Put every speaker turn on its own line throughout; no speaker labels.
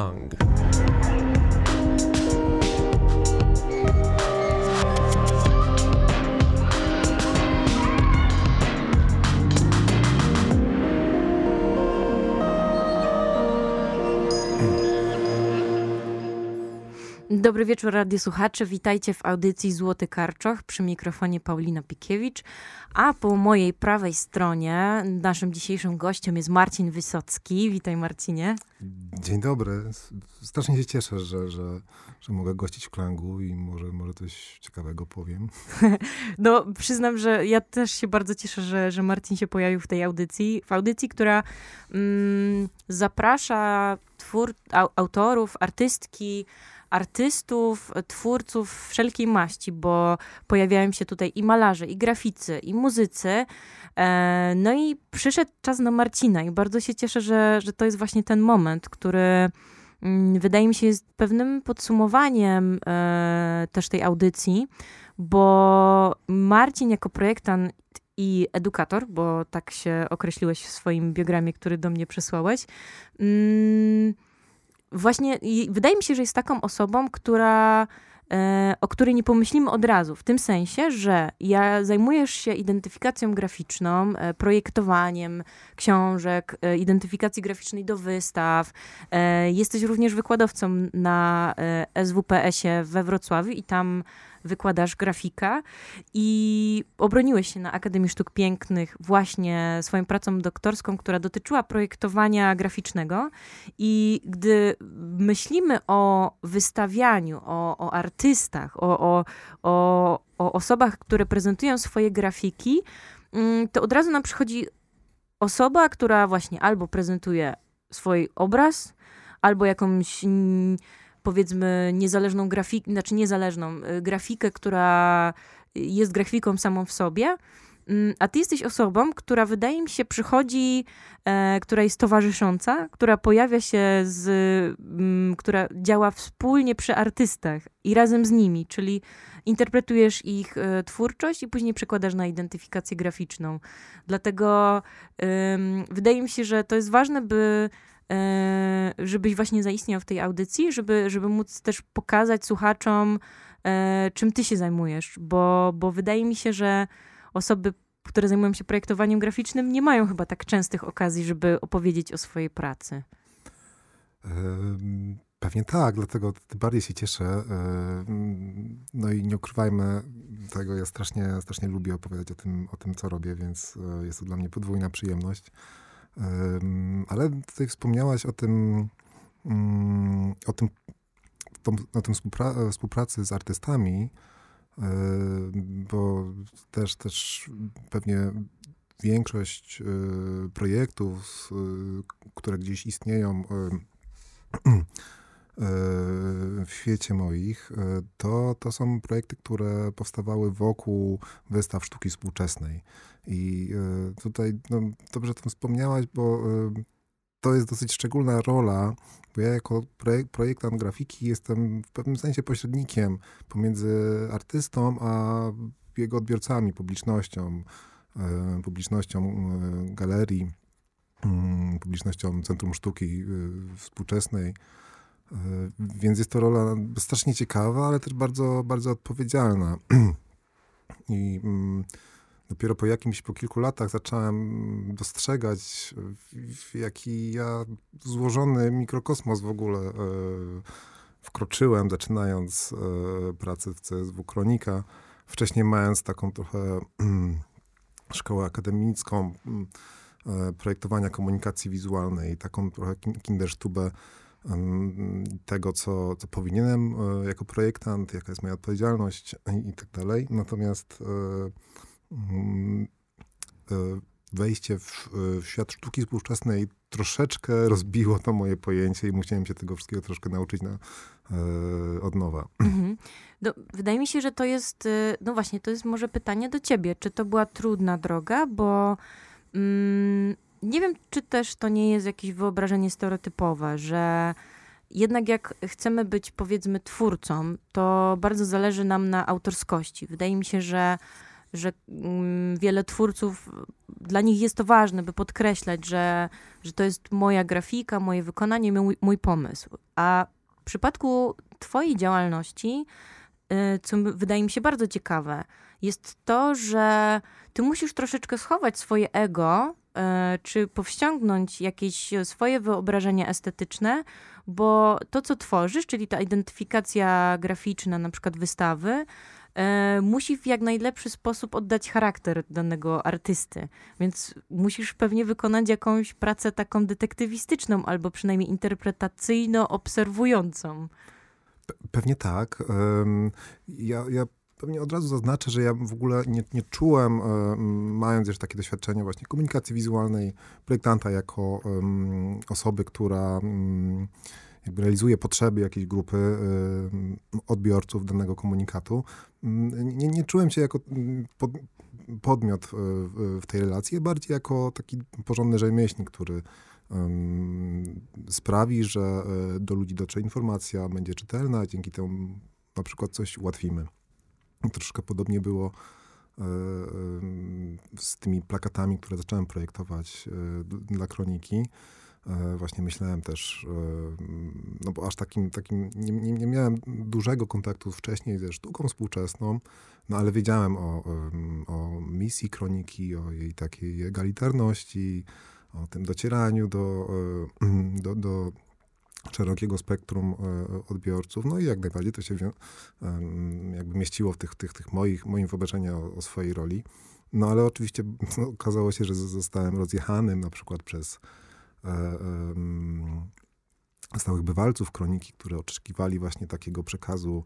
Lang.
Dobry wieczór, radiosłuchacze. Witajcie w audycji Złoty Karczoch przy mikrofonie Paulina Pikiewicz. A po mojej prawej stronie naszym dzisiejszym gościem jest Marcin Wysocki. Witaj, Marcinie.
Dzień dobry. Strasznie się cieszę, że, że, że mogę gościć w Klangu i może, może coś ciekawego powiem.
No, przyznam, że ja też się bardzo cieszę, że, że Marcin się pojawił w tej audycji. W audycji, która mm, zaprasza twór, autorów, artystki, artystów, twórców wszelkiej maści, bo pojawiają się tutaj i malarze, i graficy, i muzycy. E, no i przyszedł czas na Marcina i bardzo się cieszę, że, że to jest właśnie ten moment, który mm, wydaje mi się jest pewnym podsumowaniem e, też tej audycji, bo Marcin jako projektant i edukator, bo tak się określiłeś w swoim biogramie, który do mnie przesłałeś, mm, właśnie wydaje mi się, że jest taką osobą, która e, o której nie pomyślimy od razu, w tym sensie, że ja zajmujesz się identyfikacją graficzną, e, projektowaniem książek, e, identyfikacji graficznej do wystaw. Jesteś również wykładowcą na SWPS-ie we Wrocławiu i tam wykładasz grafika i obroniłeś się na Akademii Sztuk Pięknych właśnie swoją pracą doktorską, która dotyczyła projektowania graficznego. I gdy myślimy o wystawianiu, o, o artystach, o, o, o, o osobach, które prezentują swoje grafiki, mm, to od razu nam przychodzi osoba, która właśnie albo prezentuje swój obraz, albo jakąś powiedzmy niezależną grafikę, znaczy niezależną y, grafikę, która jest grafiką samą w sobie, mm, a ty jesteś osobą, która wydaje mi się przychodzi, e, która jest towarzysząca, która pojawia się z, m, która działa wspólnie przy artystach i razem z nimi, czyli interpretujesz ich e, twórczość i później przekładasz na identyfikację graficzną. Dlatego wydaje mi się, że to jest ważne, by E, żebyś właśnie zaistniał w tej audycji, żeby, żeby móc też pokazać słuchaczom, e, czym ty się zajmujesz, bo, bo wydaje mi się, że osoby, które zajmują się projektowaniem graficznym, nie mają chyba tak częstych okazji, żeby opowiedzieć o swojej pracy.
Pewnie tak, dlatego bardziej się cieszę. No i nie ukrywajmy tego, ja strasznie, strasznie lubię opowiadać o tym, o tym, co robię, więc e, jest to dla mnie podwójna przyjemność. Ale tutaj wspomniałaś o tym, mm, o tym, o tym współpracy z artystami, bo też, też pewnie większość projektów, które gdzieś istnieją w świecie moich, to, to są projekty, które powstawały wokół wystaw sztuki współczesnej. I e, tutaj no, dobrze o tym wspomniałaś, bo e, to jest dosyć szczególna rola, bo ja jako projek projektant grafiki jestem w pewnym sensie pośrednikiem pomiędzy artystą a jego odbiorcami, publicznością, e, publicznością galerii, mm, publicznością Centrum Sztuki Współczesnej. Więc jest to rola strasznie ciekawa, ale też bardzo, bardzo odpowiedzialna. I mm, dopiero po jakimś, po kilku latach zacząłem dostrzegać, jaki ja złożony mikrokosmos w ogóle e, wkroczyłem, zaczynając e, pracę w CSW Kronika. Wcześniej mając taką trochę szkołę akademicką e, projektowania komunikacji wizualnej, taką trochę kinderstubę tego, co, co powinienem jako projektant, jaka jest moja odpowiedzialność i, tak dalej. Natomiast Mm, e, wejście w, w, świat sztuki współczesnej troszeczkę rozbiło to moje pojęcie i musiałem się tego wszystkiego troszkę nauczyć na, e, od nowa. Mhm.
No, wydaje mi się, że to jest, e, no właśnie, to jest może pytanie do ciebie. Czy to była trudna droga, bo mm, nie wiem, czy też to nie jest jakieś wyobrażenie stereotypowe, że jednak jak chcemy być, powiedzmy, twórcą, to bardzo zależy nam na autorskości. Wydaje mi się, że że mm, wiele twórców, dla nich jest to ważne, by podkreślać, że, że to jest moja grafika, moje wykonanie, mój, mój pomysł. A w przypadku twojej działalności, y, co wydaje mi się bardzo ciekawe, jest to, że ty musisz troszeczkę schować swoje ego, czy powściągnąć jakieś swoje wyobrażenia estetyczne, bo to, co tworzysz, czyli ta identyfikacja graficzna, na przykład wystawy, e, musi w jak najlepszy sposób oddać charakter danego artysty. Więc musisz pewnie wykonać jakąś pracę taką detektywistyczną, albo przynajmniej interpretacyjno-obserwującą.
Pewnie tak. Ja, ja pewnie od razu zaznaczę, że ja w ogóle nie, nie czułem, mając już takie doświadczenie właśnie komunikacji wizualnej, projektanta jako osoby, która jakby realizuje potrzeby jakiejś grupy odbiorców danego komunikatu. Nie, nie czułem się jako pod, podmiot w tej relacji, bardziej jako taki porządny rzemieślnik, który sprawi, że e, do ludzi dotrze informacja, będzie czytelna, dzięki temu na przykład coś ułatwimy. Troszkę podobnie było e, z tymi plakatami, które zacząłem projektować e, dla kroniki. Właśnie myślałem też, no bo aż takim, takim nie, nie, miałem dużego kontaktu wcześniej ze sztuką współczesną, no ale wiedziałem o, o misji kroniki, o jej takiej egalitarności, o tym docieraniu do, e, do, do szerokiego spektrum e, odbiorców. No i jak najbardziej to się jakby mieściło w tych, tych, tych moich, moim wyobrażeniu o, o swojej roli. No ale oczywiście no, okazało się, że zostałem rozjechanym na przykład przez e, e, stałych bywalców kroniki, które oczekiwali właśnie takiego przekazu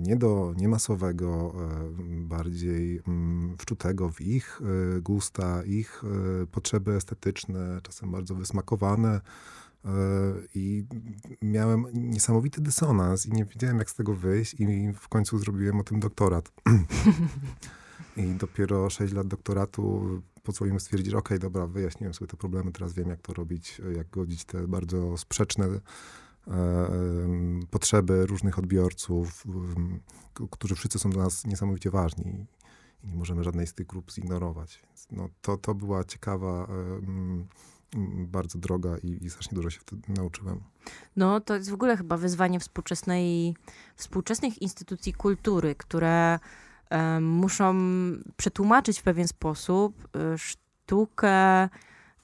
nie do niemasowego, bardziej mm, wczutego w ich e, gusta, ich e, potrzeby estetyczne, czasem bardzo wysmakowane. E, I miałem niesamowity dysonans i nie wiedziałem, jak z tego wyjść, i w końcu zrobiłem o tym doktorat. I dopiero 6 lat doktoratu pozwoliłem stwierdzić, ok, dobra, wyjaśniłem sobie te problemy, teraz wiem, jak to robić, jak godzić te bardzo sprzeczne E, potrzeby różnych odbiorców, którzy wszyscy są dla nas niesamowicie ważni i nie możemy żadnej z tych grup zignorować. Więc no, to, to była ciekawa bardzo droga i, i strasznie dużo się wtedy nauczyłem.
No, to jest w ogóle chyba wyzwanie współczesnej, współczesnych instytucji kultury, które muszą przetłumaczyć w pewien sposób y, sztukę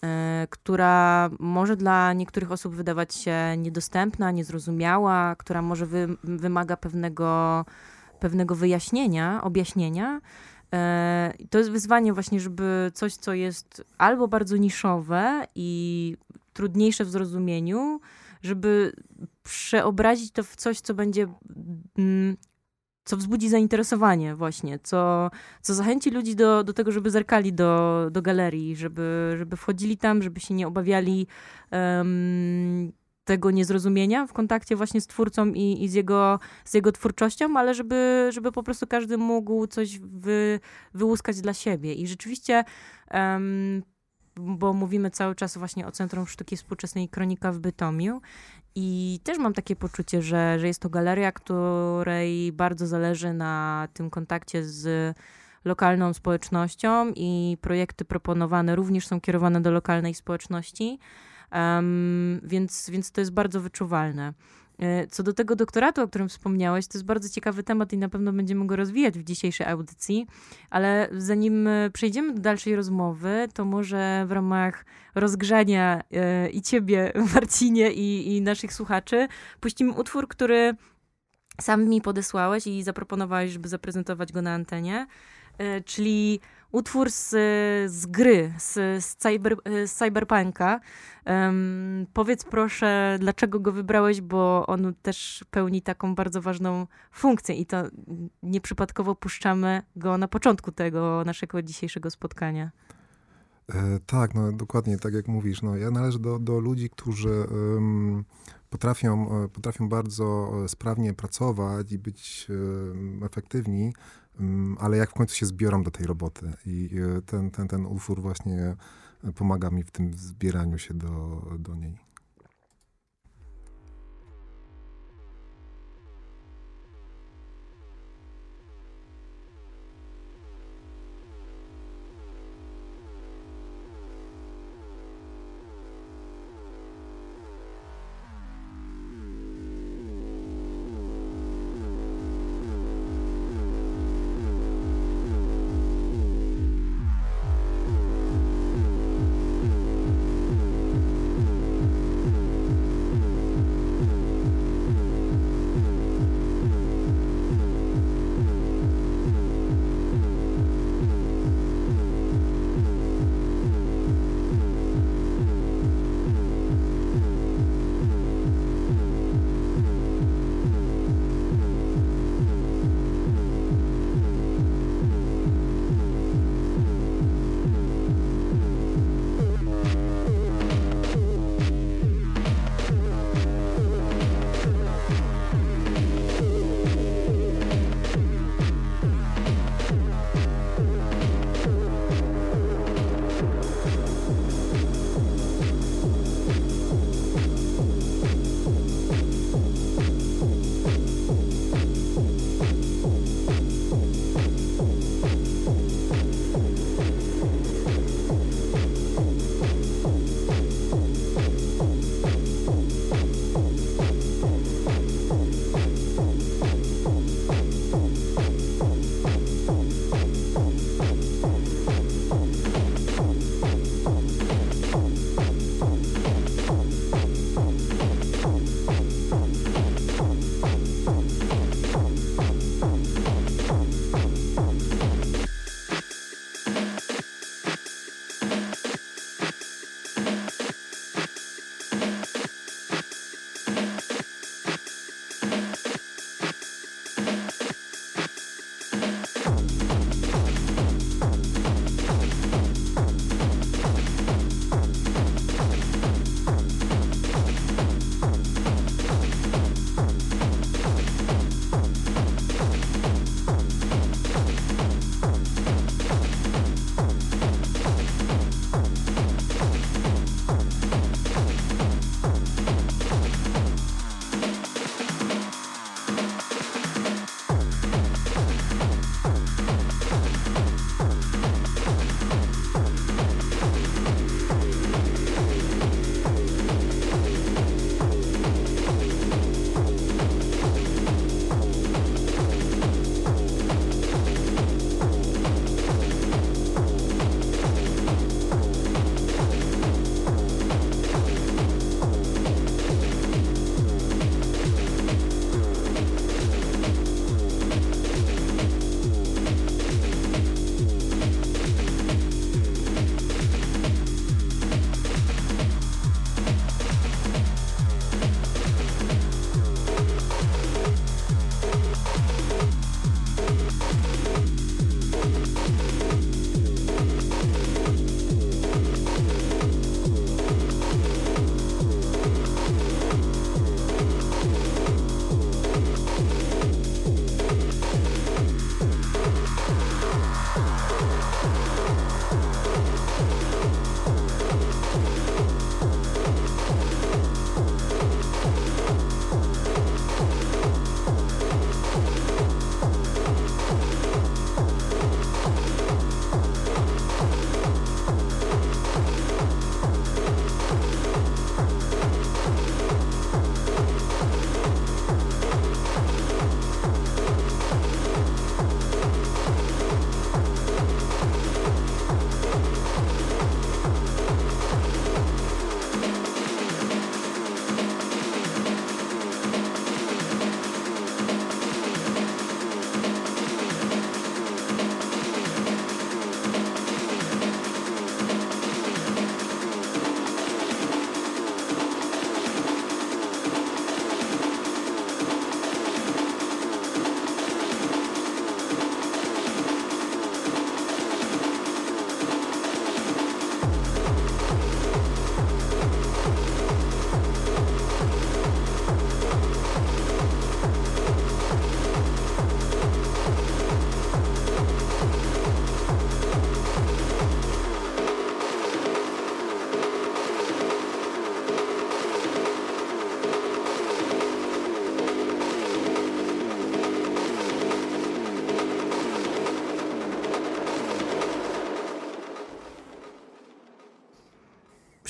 E, która może dla niektórych osób wydawać się niedostępna, niezrozumiała, która może wy, wymaga pewnego, pewnego wyjaśnienia, objaśnienia. E, to jest wyzwanie właśnie, żeby coś, co jest albo bardzo niszowe i trudniejsze w zrozumieniu, żeby przeobrazić to w coś, co będzie mm, co wzbudzi zainteresowanie właśnie, co, co zachęci ludzi do, do tego, żeby zerkali do, do galerii, żeby, żeby wchodzili tam, żeby się nie obawiali um, tego niezrozumienia w kontakcie właśnie z twórcą i, i z, jego, z jego twórczością, ale żeby, żeby po prostu każdy mógł coś wy, wyłuskać dla siebie. I rzeczywiście um, bo mówimy cały czas właśnie o Centrum Sztuki Współczesnej Kronika w Bytomiu i też mam takie poczucie, że, że jest to galeria, której bardzo zależy na tym kontakcie z lokalną społecznością i projekty proponowane również są kierowane do lokalnej społeczności, um, więc, więc to jest bardzo wyczuwalne. E, co do tego doktoratu, o którym wspomniałeś, to jest bardzo ciekawy temat i na pewno będziemy go rozwijać w dzisiejszej audycji, ale zanim e, przejdziemy do dalszej rozmowy, to może w ramach rozgrzania e, i ciebie, Marcinie, i, i naszych słuchaczy, puścimy utwór, który sam mi podesłałeś i zaproponowałeś, żeby zaprezentować go na antenie, czyli utwór z, z gry, z, z, cyber, z cyberpunka. Um, powiedz proszę, dlaczego go wybrałeś, bo on też pełni taką bardzo ważną funkcję i to nieprzypadkowo puszczamy go na początku tego naszego dzisiejszego spotkania.
E, tak, no dokładnie tak jak mówisz. No, ja należę do, do ludzi, którzy potrafią, e, potrafią bardzo sprawnie pracować i być efektywni, ale jak w końcu się zbiorą do tej roboty. I ten, ten, ten utwór właśnie pomaga mi w tym zbieraniu się do, do niej.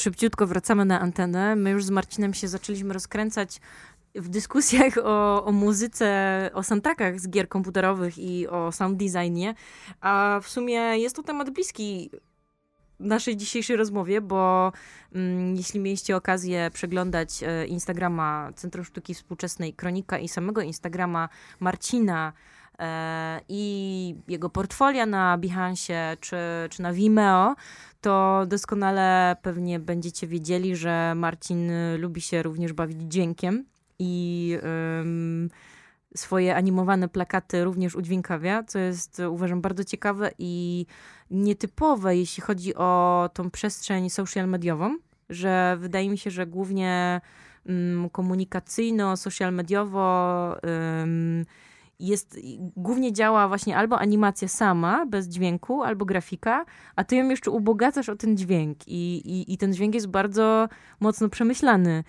Szybciutko wracamy na antenę. My już z Marcinem się zaczęliśmy rozkręcać w dyskusjach o, o muzyce, o soundtrackach z gier komputerowych i o sound designie, a w sumie jest to temat bliski naszej dzisiejszej rozmowie, bo mm, jeśli mieliście okazję przeglądać e, Instagrama Centrum Sztuki Współczesnej Kronika i samego Instagrama Marcina e, i jego portfolia na Behance czy, czy na Vimeo, to doskonale pewnie będziecie wiedzieli, że Marcin lubi się również bawić dźwiękiem i swoje animowane plakaty również udźwiękawia, co jest uważam bardzo ciekawe i nietypowe, jeśli chodzi o tą przestrzeń social mediową, że wydaje mi się, że głównie komunikacyjno, social mediowo jest, głównie działa właśnie albo animacja sama, bez dźwięku, albo grafika, a ty ją jeszcze ubogacasz o ten dźwięk i, i, i ten dźwięk jest bardzo mocno przemyślany.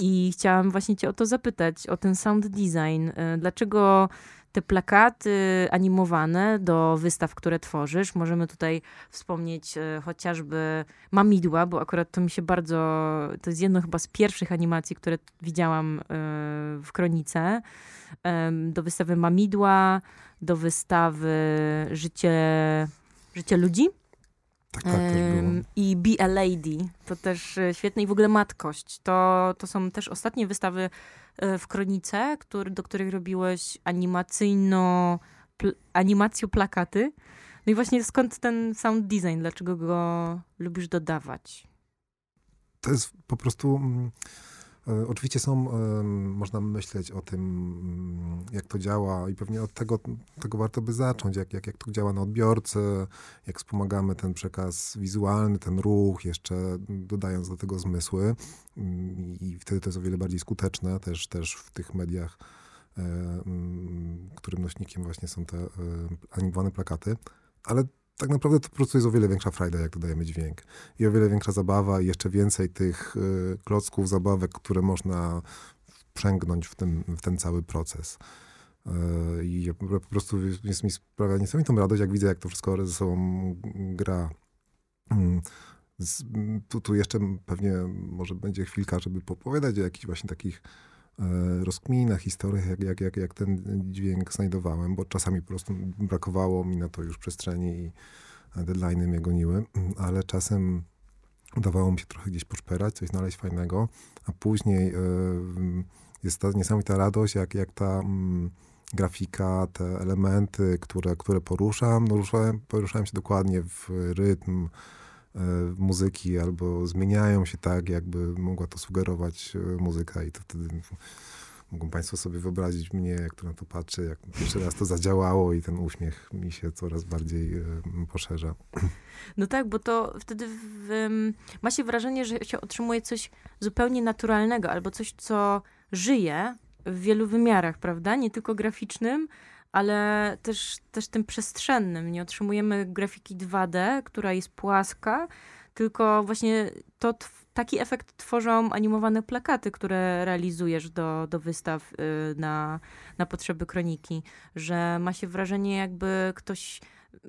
I chciałam właśnie cię o to zapytać, o ten sound design. Y, dlaczego te plakaty animowane do wystaw, które tworzysz. Możemy tutaj wspomnieć e, chociażby Mamidła, bo akurat to mi się bardzo, to jest jedno chyba z pierwszych animacji, które widziałam e, w Kronice. E, do wystawy Mamidła, do wystawy Życie, Życie ludzi.
Tak, tak,
I Be a Lady, to też świetne. I w ogóle Matkość, to, to są też ostatnie wystawy E, w Kronice, który, do których robiłeś animacyjno, pl, plakaty. No i właśnie skąd ten sound design? Dlaczego go lubisz dodawać?
To jest po prostu... E, oczywiście są, można myśleć o tym, mm, jak to działa i pewnie od tego, tego warto by zacząć, jak, jak, jak to działa na odbiorcę, jak wspomagamy ten przekaz wizualny, ten ruch, jeszcze dodając do tego zmysły. Mm, i wtedy to jest o wiele bardziej skuteczne też, też w tych mediach, e, mm, którym nośnikiem właśnie są te e, animowane plakaty, ale tak naprawdę to po prostu jest o wiele większa frajda, jak dodajemy dźwięk. I o wiele większa zabawa i jeszcze więcej tych y, klocków, zabawek, które można wprzęgnąć w ten, w ten cały proces. Y, I po prostu jest mi sprawia niesamowitą radość, jak widzę, jak to wszystko ze sobą gra. Mm, tu, tu jeszcze pewnie może będzie chwilka, żeby popowiadać o jakichś właśnie takich rozkminach, historiach, jak, jak, jak, jak ten dźwięk znajdowałem, bo czasami po prostu brakowało mi na to już przestrzeni i deadline'y mnie goniły, ale czasem udawało mi się trochę gdzieś poszperać, coś znaleźć fajnego, a później e, jest ta niesamowita radość, jak, jak ta mm, grafika, te elementy, które, które poruszam, no ruszałem, poruszałem się dokładnie w rytm, E, muzyki albo zmieniają się tak, jakby mogła to sugerować e, muzyka i to wtedy mogą Państwo sobie wyobrazić mnie, jak to na to patrzę, jak pierwszy raz to zadziałało i ten uśmiech mi się coraz bardziej e, poszerza.
No tak, bo to wtedy w, ma się wrażenie, że się otrzymuje coś zupełnie naturalnego albo coś, co żyje w wielu wymiarach, prawda? Nie tylko graficznym, ale też, też tym przestrzennym. Nie otrzymujemy grafiki 2D, która jest płaska, tylko właśnie to taki efekt tworzą animowane plakaty, które realizujesz do, do wystaw y, na, na potrzeby kroniki, że ma się wrażenie, jakby ktoś.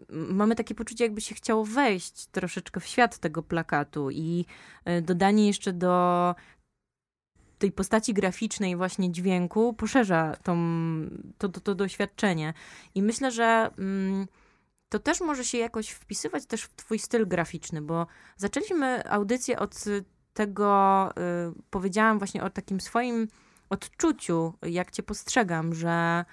Mamy takie poczucie, jakby się chciało wejść troszeczkę w świat tego plakatu i y, dodanie jeszcze do tej postaci graficznej, właśnie dźwięku, poszerza tą, to, to, to doświadczenie. I myślę, że mm, to też może się jakoś wpisywać też w twój styl graficzny, bo zaczęliśmy audycję od tego, y, powiedziałam właśnie o takim swoim odczuciu, jak cię postrzegam, że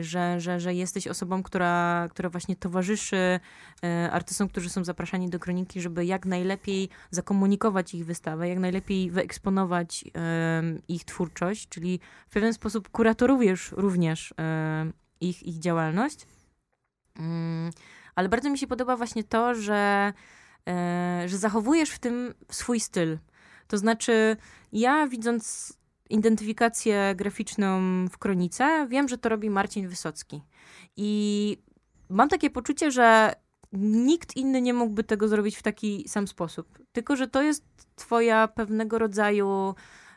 że, że, że jesteś osobą, która, która właśnie towarzyszy e, artystom, którzy są zapraszani do kroniki, żeby jak najlepiej zakomunikować ich wystawę, jak najlepiej wyeksponować ich twórczość, czyli w pewien sposób kuratorujesz również ich, ich działalność. Mm, ale bardzo mi się podoba właśnie to, że, e, że zachowujesz w tym swój styl. To znaczy, ja widząc identyfikację graficzną w Kronice, wiem, że to robi Marcin Wysocki. I mam takie poczucie, że nikt inny nie mógłby tego zrobić w taki sam sposób. Tylko, że to jest twoja pewnego rodzaju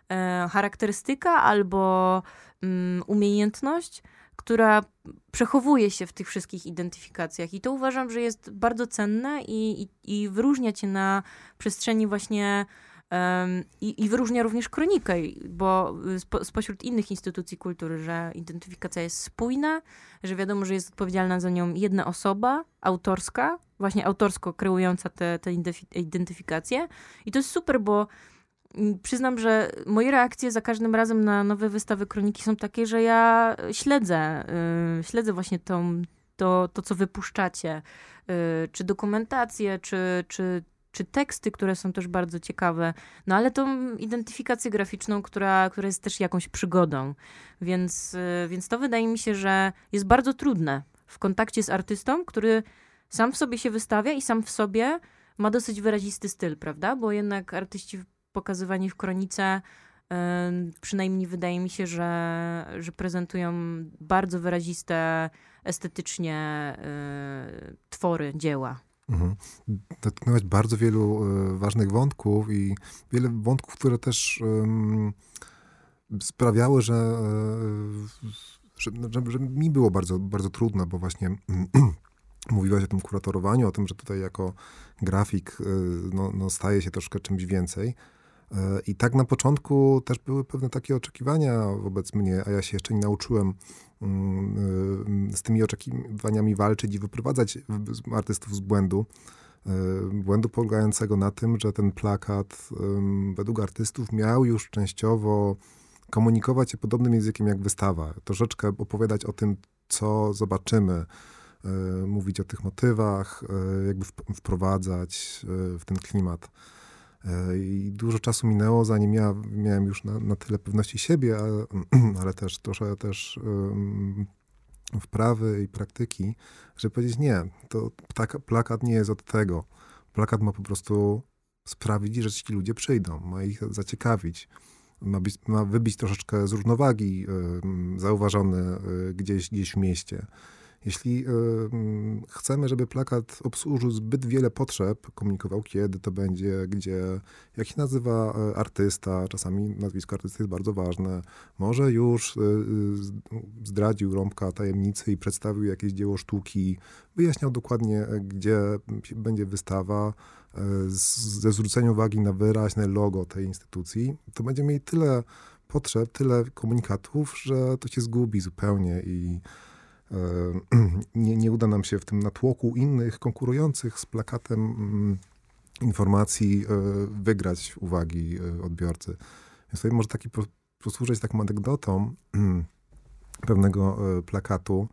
e, charakterystyka albo mm, umiejętność, która przechowuje się w tych wszystkich identyfikacjach. I to uważam, że jest bardzo cenne i, i, i wyróżnia cię na przestrzeni właśnie i, I wyróżnia również kronikę, bo spo, spośród innych instytucji kultury, że identyfikacja jest spójna, że wiadomo, że jest odpowiedzialna za nią jedna osoba, autorska, właśnie autorsko kreująca te, te identyfikacje. I to jest super, bo mm, przyznam, że moje reakcje za każdym razem na nowe wystawy kroniki są takie, że ja śledzę, yy, śledzę właśnie tą, to, to, co wypuszczacie, yy, czy dokumentację, czy, czy czy teksty, które są też bardzo ciekawe, no ale tą identyfikację graficzną, która, która jest też jakąś przygodą. Więc, y, więc to wydaje mi się, że jest bardzo trudne w kontakcie z artystą, który sam w sobie się wystawia i sam w sobie ma dosyć wyrazisty styl, prawda? Bo jednak artyści pokazywani w kronice przynajmniej wydaje mi się, że, że prezentują bardzo wyraziste estetycznie y, twory, dzieła. Mhm.
Dotknąłeś bardzo wielu y, ważnych wątków i wiele wątków, które też y, sprawiały, że, y, że, że, że, mi było bardzo, bardzo trudno, bo właśnie mówiłaś o tym kuratorowaniu, o tym, że tutaj jako grafik no, no staje się troszkę czymś więcej. I tak na początku też były pewne takie oczekiwania wobec mnie, a ja się jeszcze nie nauczyłem z tymi oczekiwaniami walczyć i wyprowadzać artystów z błędu. Y, błędu polegającego na tym, że ten plakat według artystów miał już częściowo komunikować się podobnym językiem jak wystawa. Troszeczkę opowiadać o tym, co zobaczymy, y, mówić o tych motywach, jakby wprowadzać w ten klimat. E, I dużo czasu minęło, zanim ja miałem już na, na tyle pewności siebie, ale, ale też trochę też um, wprawy i praktyki, żeby powiedzieć nie, to tak, plakat nie jest od tego. Plakat ma po prostu sprawić, że ci ludzie przyjdą, ma ich zaciekawić. Ma, być, ma wybić troszeczkę z równowagi y, zauważony y, gdzieś, gdzieś w mieście. Jeśli y, mm, chcemy, żeby plakat obsłużył zbyt wiele potrzeb, komunikował kiedy to będzie, gdzie, jak się nazywa y, artysta, czasami nazwisko artysty jest bardzo ważne, może już y, zdradził rąbka tajemnicy i przedstawił jakieś dzieło sztuki, wyjaśniał dokładnie, gdzie będzie wystawa, ze zwróceniem uwagi na wyraźne logo tej instytucji, to będziemy mieli tyle potrzeb, tyle komunikatów, że to się zgubi zupełnie i nie, nie uda nam się w tym natłoku innych konkurujących z plakatem mm, informacji e, wygrać uwagi e, odbiorcy. Więc tutaj może taki posłużyć taką anegdotą pewnego plakatu.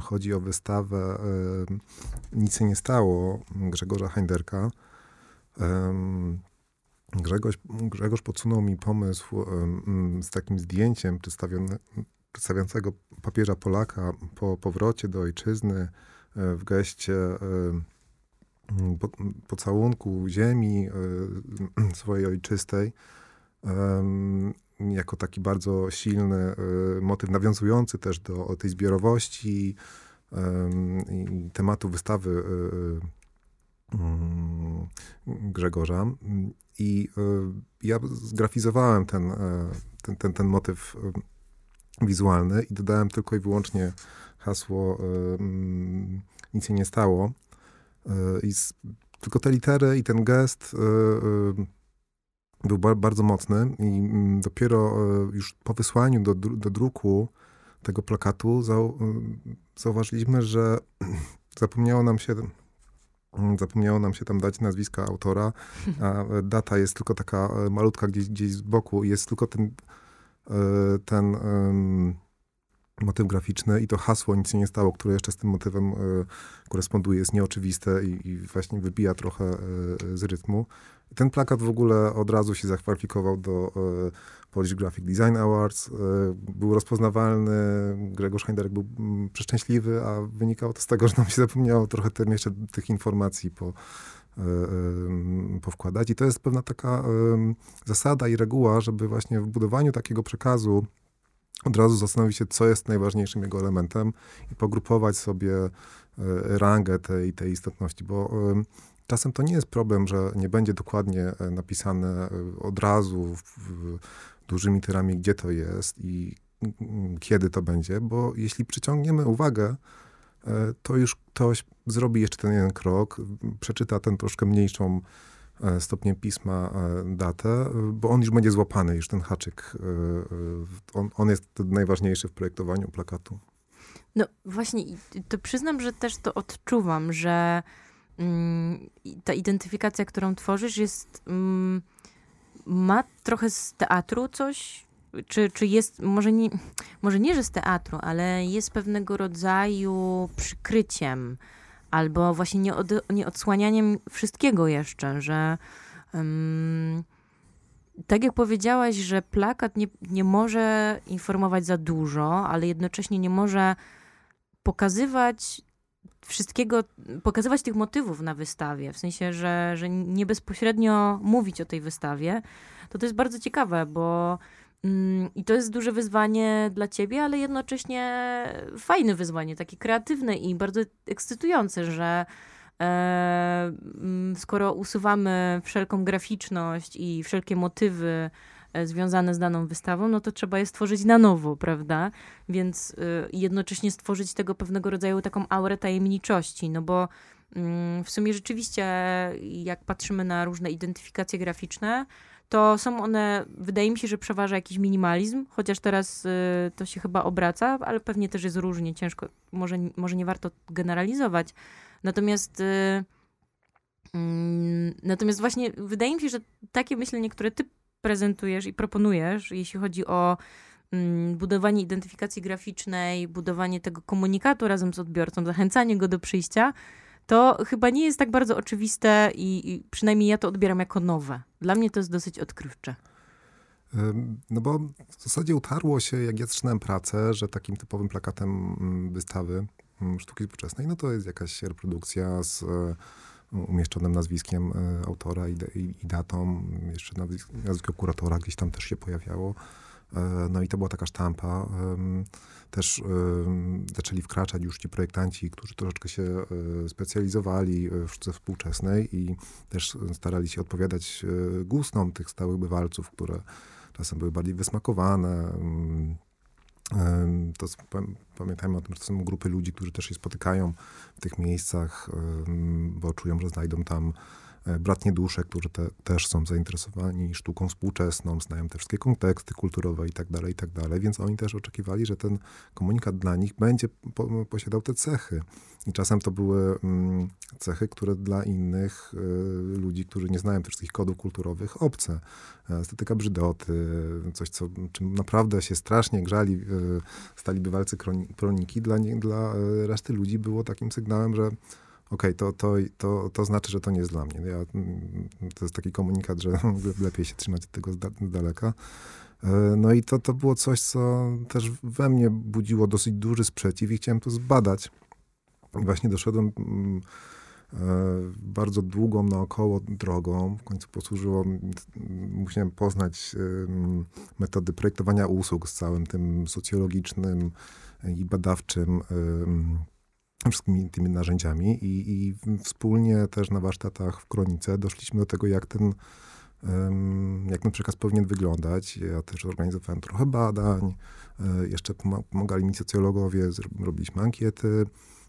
Chodzi o wystawę Nic się nie stało Grzegorza Heinderka. Grzegorz, Grzegorz podsunął mi pomysł z takim zdjęciem przedstawionym przedstawiającego papieża Polaka po powrocie do ojczyzny e, w geście e, pocałunku ziemi e, swojej ojczystej jako taki bardzo silny motyw nawiązujący też do tej zbiorowości i tematu wystawy Grzegorza. I ja zgrafizowałem ten, ten, ten, ten motyw wizualny i dodałem tylko i wyłącznie hasło y, nic się nie stało. Y, I z, tylko te litery i ten gest y, był ba bardzo mocny i mm, dopiero już po wysłaniu do, do druku tego plakatu zau zauważyliśmy, że zapomniało nam się zapomniało nam się tam dać nazwiska autora, a data jest tylko taka malutka gdzieś, gdzieś z boku i jest tylko ten E, ten motyw graficzny i to hasło nic się nie stało, które jeszcze z tym motywem e, koresponduje, jest nieoczywiste i, właśnie wybija trochę e, z rytmu. Ten plakat w ogóle od razu się zakwalifikował do Polish Graphic Design Awards. Był rozpoznawalny, Gregor Heinderek był mm, przeszczęśliwy, a wynikało to z tego, że nam się zapomniało trochę tym jeszcze tych informacji po, powkładać. I to jest pewna taka zasada i reguła, żeby właśnie w budowaniu takiego przekazu od razu zastanowić się, co jest najważniejszym jego elementem i pogrupować sobie rangę tej, tej istotności, bo czasem to nie jest problem, że nie będzie dokładnie e, napisane od razu dużymi literami, gdzie to jest i kiedy to będzie, bo jeśli przyciągniemy uwagę, to już ktoś zrobi jeszcze ten jeden krok, przeczyta ten troszkę mniejszą stopniem pisma datę, bo on już będzie złapany, już ten haczyk. On, on jest najważniejszy w projektowaniu plakatu.
No właśnie, to przyznam, że też to odczuwam, że mm, ta identyfikacja, którą tworzysz, jest. Mm, ma trochę z teatru coś? Czy, czy jest, może nie, może nie, że z teatru, ale jest pewnego rodzaju przykryciem albo właśnie nie, od, nie odsłanianiem wszystkiego jeszcze, że um, tak jak powiedziałaś, że plakat nie, nie może informować za dużo, ale jednocześnie nie może pokazywać wszystkiego, pokazywać tych motywów na wystawie, w sensie, że, że nie bezpośrednio mówić o tej wystawie, to to jest bardzo ciekawe, bo i to jest duże wyzwanie dla ciebie, ale jednocześnie fajne wyzwanie, takie kreatywne i bardzo ekscytujące, że e, mm, skoro usuwamy wszelką graficzność i wszelkie motywy E, związane z daną wystawą, no to trzeba je stworzyć na nowo, prawda? Więc y, jednocześnie stworzyć tego pewnego rodzaju taką aurę tajemniczości, no bo mm, w sumie rzeczywiście, jak patrzymy na różne identyfikacje graficzne, to są one, wydaje mi się, że przeważa jakiś minimalizm, chociaż teraz y, to się chyba obraca, ale pewnie też jest różnie, ciężko, może, może nie warto generalizować. Natomiast y, mm, Natomiast właśnie wydaje mi się, że takie myślenie, które ty prezentujesz i proponujesz, jeśli chodzi o mm, budowanie identyfikacji graficznej, budowanie tego komunikatu razem z odbiorcą, zachęcanie go do przyjścia, to chyba nie jest tak bardzo oczywiste i, i przynajmniej ja to odbieram jako nowe. Dla mnie to jest dosyć odkrywcze.
No bo w zasadzie utarło się, jak ja zaczynałem pracę, że takim typowym plakatem mm, wystawy mm, sztuki współczesnej, no to jest jakaś reprodukcja z umieszczonym nazwiskiem e, autora i, i, i datą. Jeszcze nazwisko kuratora gdzieś tam też się pojawiało. E, no i to była taka sztampa. Też zaczęli wkraczać już ci projektanci, którzy troszeczkę się e, specjalizowali w sztuce współczesnej i też starali się odpowiadać gustom tych stałych bywalców, które czasem były bardziej wysmakowane, to pamiętajmy o tym, że to są grupy ludzi, którzy też się spotykają w tych miejscach, bo czują, że znajdą tam E, bratnie dusze, którzy te, też są zainteresowani sztuką współczesną, znają te wszystkie konteksty kulturowe i tak dalej, i tak dalej, więc oni też oczekiwali, że ten komunikat dla nich będzie po, posiadał te cechy. I czasem to były mm, cechy, które dla innych y, ludzi, którzy nie znają tych wszystkich kodów kulturowych, obce. E, estetyka brzydoty, coś, co, czym naprawdę się strasznie grzali y, stali bywalcy kroniki, dla, nie, dla reszty ludzi było takim sygnałem, że okej, okay, to, to, to, to znaczy, że to nie jest dla mnie. Ja, to jest taki komunikat, że lepiej się trzymać od tego z, daleka. E, no i to, to było coś, co też we mnie budziło dosyć duży sprzeciw i chciałem to zbadać. I właśnie doszedłem mm, e, bardzo długą naokoło drogą. W końcu posłużyło, musiałem poznać metody projektowania usług z całym tym socjologicznym i badawczym wszystkimi tymi narzędziami i, i wspólnie też na warsztatach w Kronice doszliśmy do tego, jak ten, jak ten przekaz powinien wyglądać. Ja też organizowałem trochę badań, e, jeszcze pomagali mi socjologowie, robiliśmy ankiety.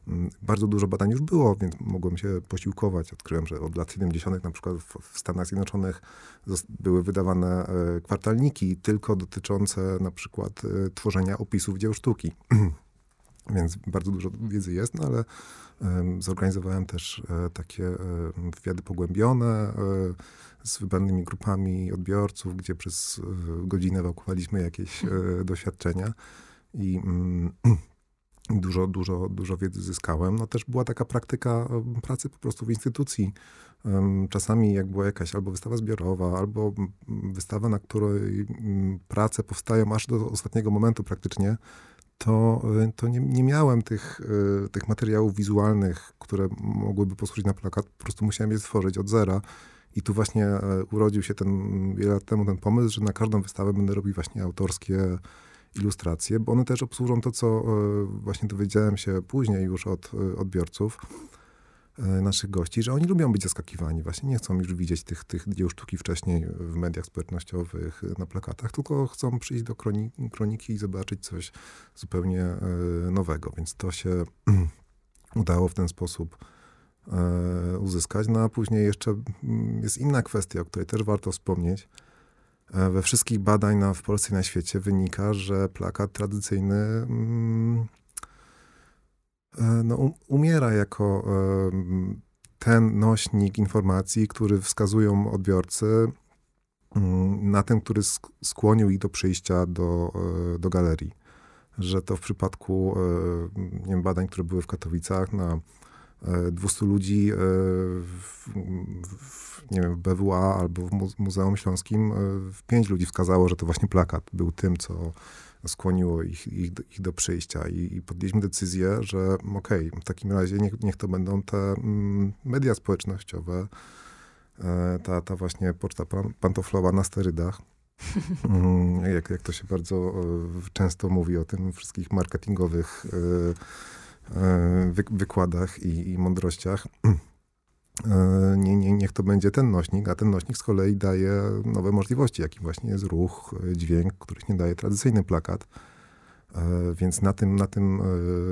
Mm, bardzo dużo badań już było, więc mogłem się posiłkować. Odkryłem, że od lat 70. na przykład w Stanach Zjednoczonych były wydawane e, kwartalniki tylko dotyczące na przykład e, tworzenia opisów dzieł sztuki. Więc bardzo dużo wiedzy jest, no ale zorganizowałem też e, takie e, wywiady pogłębione e, z wybranymi grupami odbiorców, gdzie przez godzinę ewakuowaliśmy jakieś doświadczenia i mm, dużo, dużo, dużo wiedzy zyskałem. No też była taka praktyka pracy po prostu w instytucji. Czasami jak była jakaś albo wystawa zbiorowa, albo wystawa, na której prace powstają aż do ostatniego momentu praktycznie, to, y, to nie, nie miałem tych, y, tych materiałów wizualnych, które mogłyby posłużyć na plakat. Po prostu musiałem je stworzyć od zera. I tu właśnie e, urodził się ten, wiele lat temu ten pomysł, że na każdą wystawę będę robił właśnie autorskie ilustracje, bo one też obsłużą to, co e, właśnie dowiedziałem się później już od e, odbiorców, naszych gości, że oni lubią być zaskakiwani. Właśnie nie chcą już widzieć tych, tych dzieł sztuki wcześniej w mediach społecznościowych, na plakatach, tylko chcą przyjść do kroniki, kroniki i zobaczyć coś zupełnie e, nowego. Więc to się udało w ten sposób e, uzyskać. No a później jeszcze mm, jest inna kwestia, o której też warto wspomnieć. We wszystkich badań na, w Polsce i na świecie wynika, że plakat tradycyjny mm, no, um, umiera jako ten nośnik informacji, który wskazują odbiorcy mm, na ten, który skłonił ich do przyjścia do, e, do galerii. Że to w przypadku e, nie wiem, badań, które były w Katowicach na 200 e, ludzi w, w, nie wiem, w BWA albo w Muzeum Śląskim, w pięć ludzi wskazało, że to właśnie plakat był tym, co skłoniło ich, ich, ich do przyjścia i, i, podjęliśmy decyzję, że okej, okay, w takim razie niech, niech to będą te mm, media społecznościowe, e, ta, ta właśnie poczta pantoflowa na sterydach. Mm, jak, jak to się bardzo e, często mówi o tym wszystkich marketingowych e, wy, wykładach i, i mądrościach. E, nie, nie, niech to będzie ten nośnik, a ten nośnik z kolei daje nowe możliwości, jakim właśnie jest ruch, e, dźwięk, których nie daje tradycyjny plakat. E, więc na tym, na tym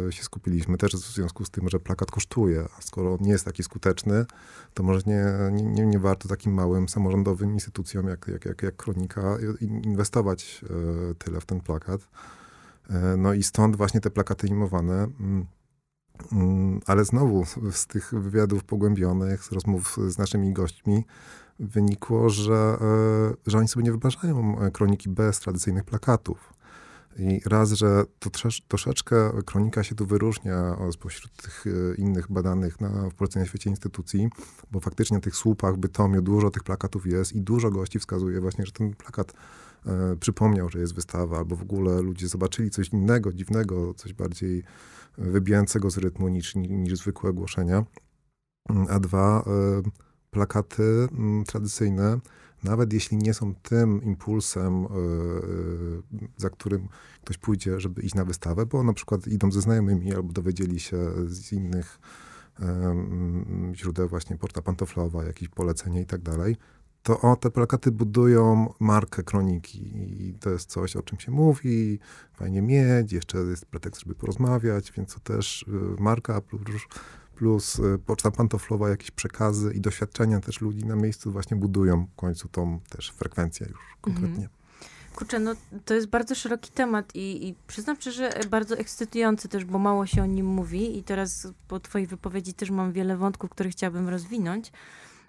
się skupiliśmy też w związku z tym, że plakat kosztuje, a skoro nie jest taki skuteczny, to może nie, nie, nie warto takim małym samorządowym instytucjom jak, jak, jak, jak Kronika inwestować tyle w ten plakat. No i stąd właśnie te plakaty imowane mm, Mm, ale znowu z tych wywiadów pogłębionych, z rozmów z naszymi gośćmi, wynikło, że, e, że oni sobie nie wyobrażają e, kroniki bez tradycyjnych plakatów. I raz, że to troszeczkę kronika się tu wyróżnia spośród tych e, innych badanych na, w Polsce na świecie instytucji, bo faktycznie na tych słupach, Bytomiu dużo tych plakatów jest i dużo gości wskazuje właśnie, że ten plakat przypomniał, że jest wystawa, albo w ogóle ludzie zobaczyli coś innego, dziwnego, coś bardziej wybijającego z rytmu niż, niż zwykłe ogłoszenia. Mm, a dwa, e, plakaty mm, tradycyjne, nawet jeśli nie są tym impulsem, e, e, za którym ktoś pójdzie, żeby iść na wystawę, bo na przykład idą ze znajomymi albo dowiedzieli się z innych mm, źródeł właśnie Porta Pantoflowa, jakieś polecenie i tak dalej, to o, te plakaty budują markę kroniki i to jest coś, o czym się mówi, fajnie mieć, jeszcze jest pretekst, żeby porozmawiać, więc to też y, marka plus, plus y, poczta pantoflowa, jakieś przekazy i doświadczenia też ludzi na miejscu właśnie budują w końcu tą też frekwencję już konkretnie. Mhm.
Kurczę, no to jest bardzo szeroki temat i, i przyznam szczerze, bardzo ekscytujący też, bo mało się o nim mówi i teraz po twojej wypowiedzi też mam wiele wątków, które chciałabym rozwinąć.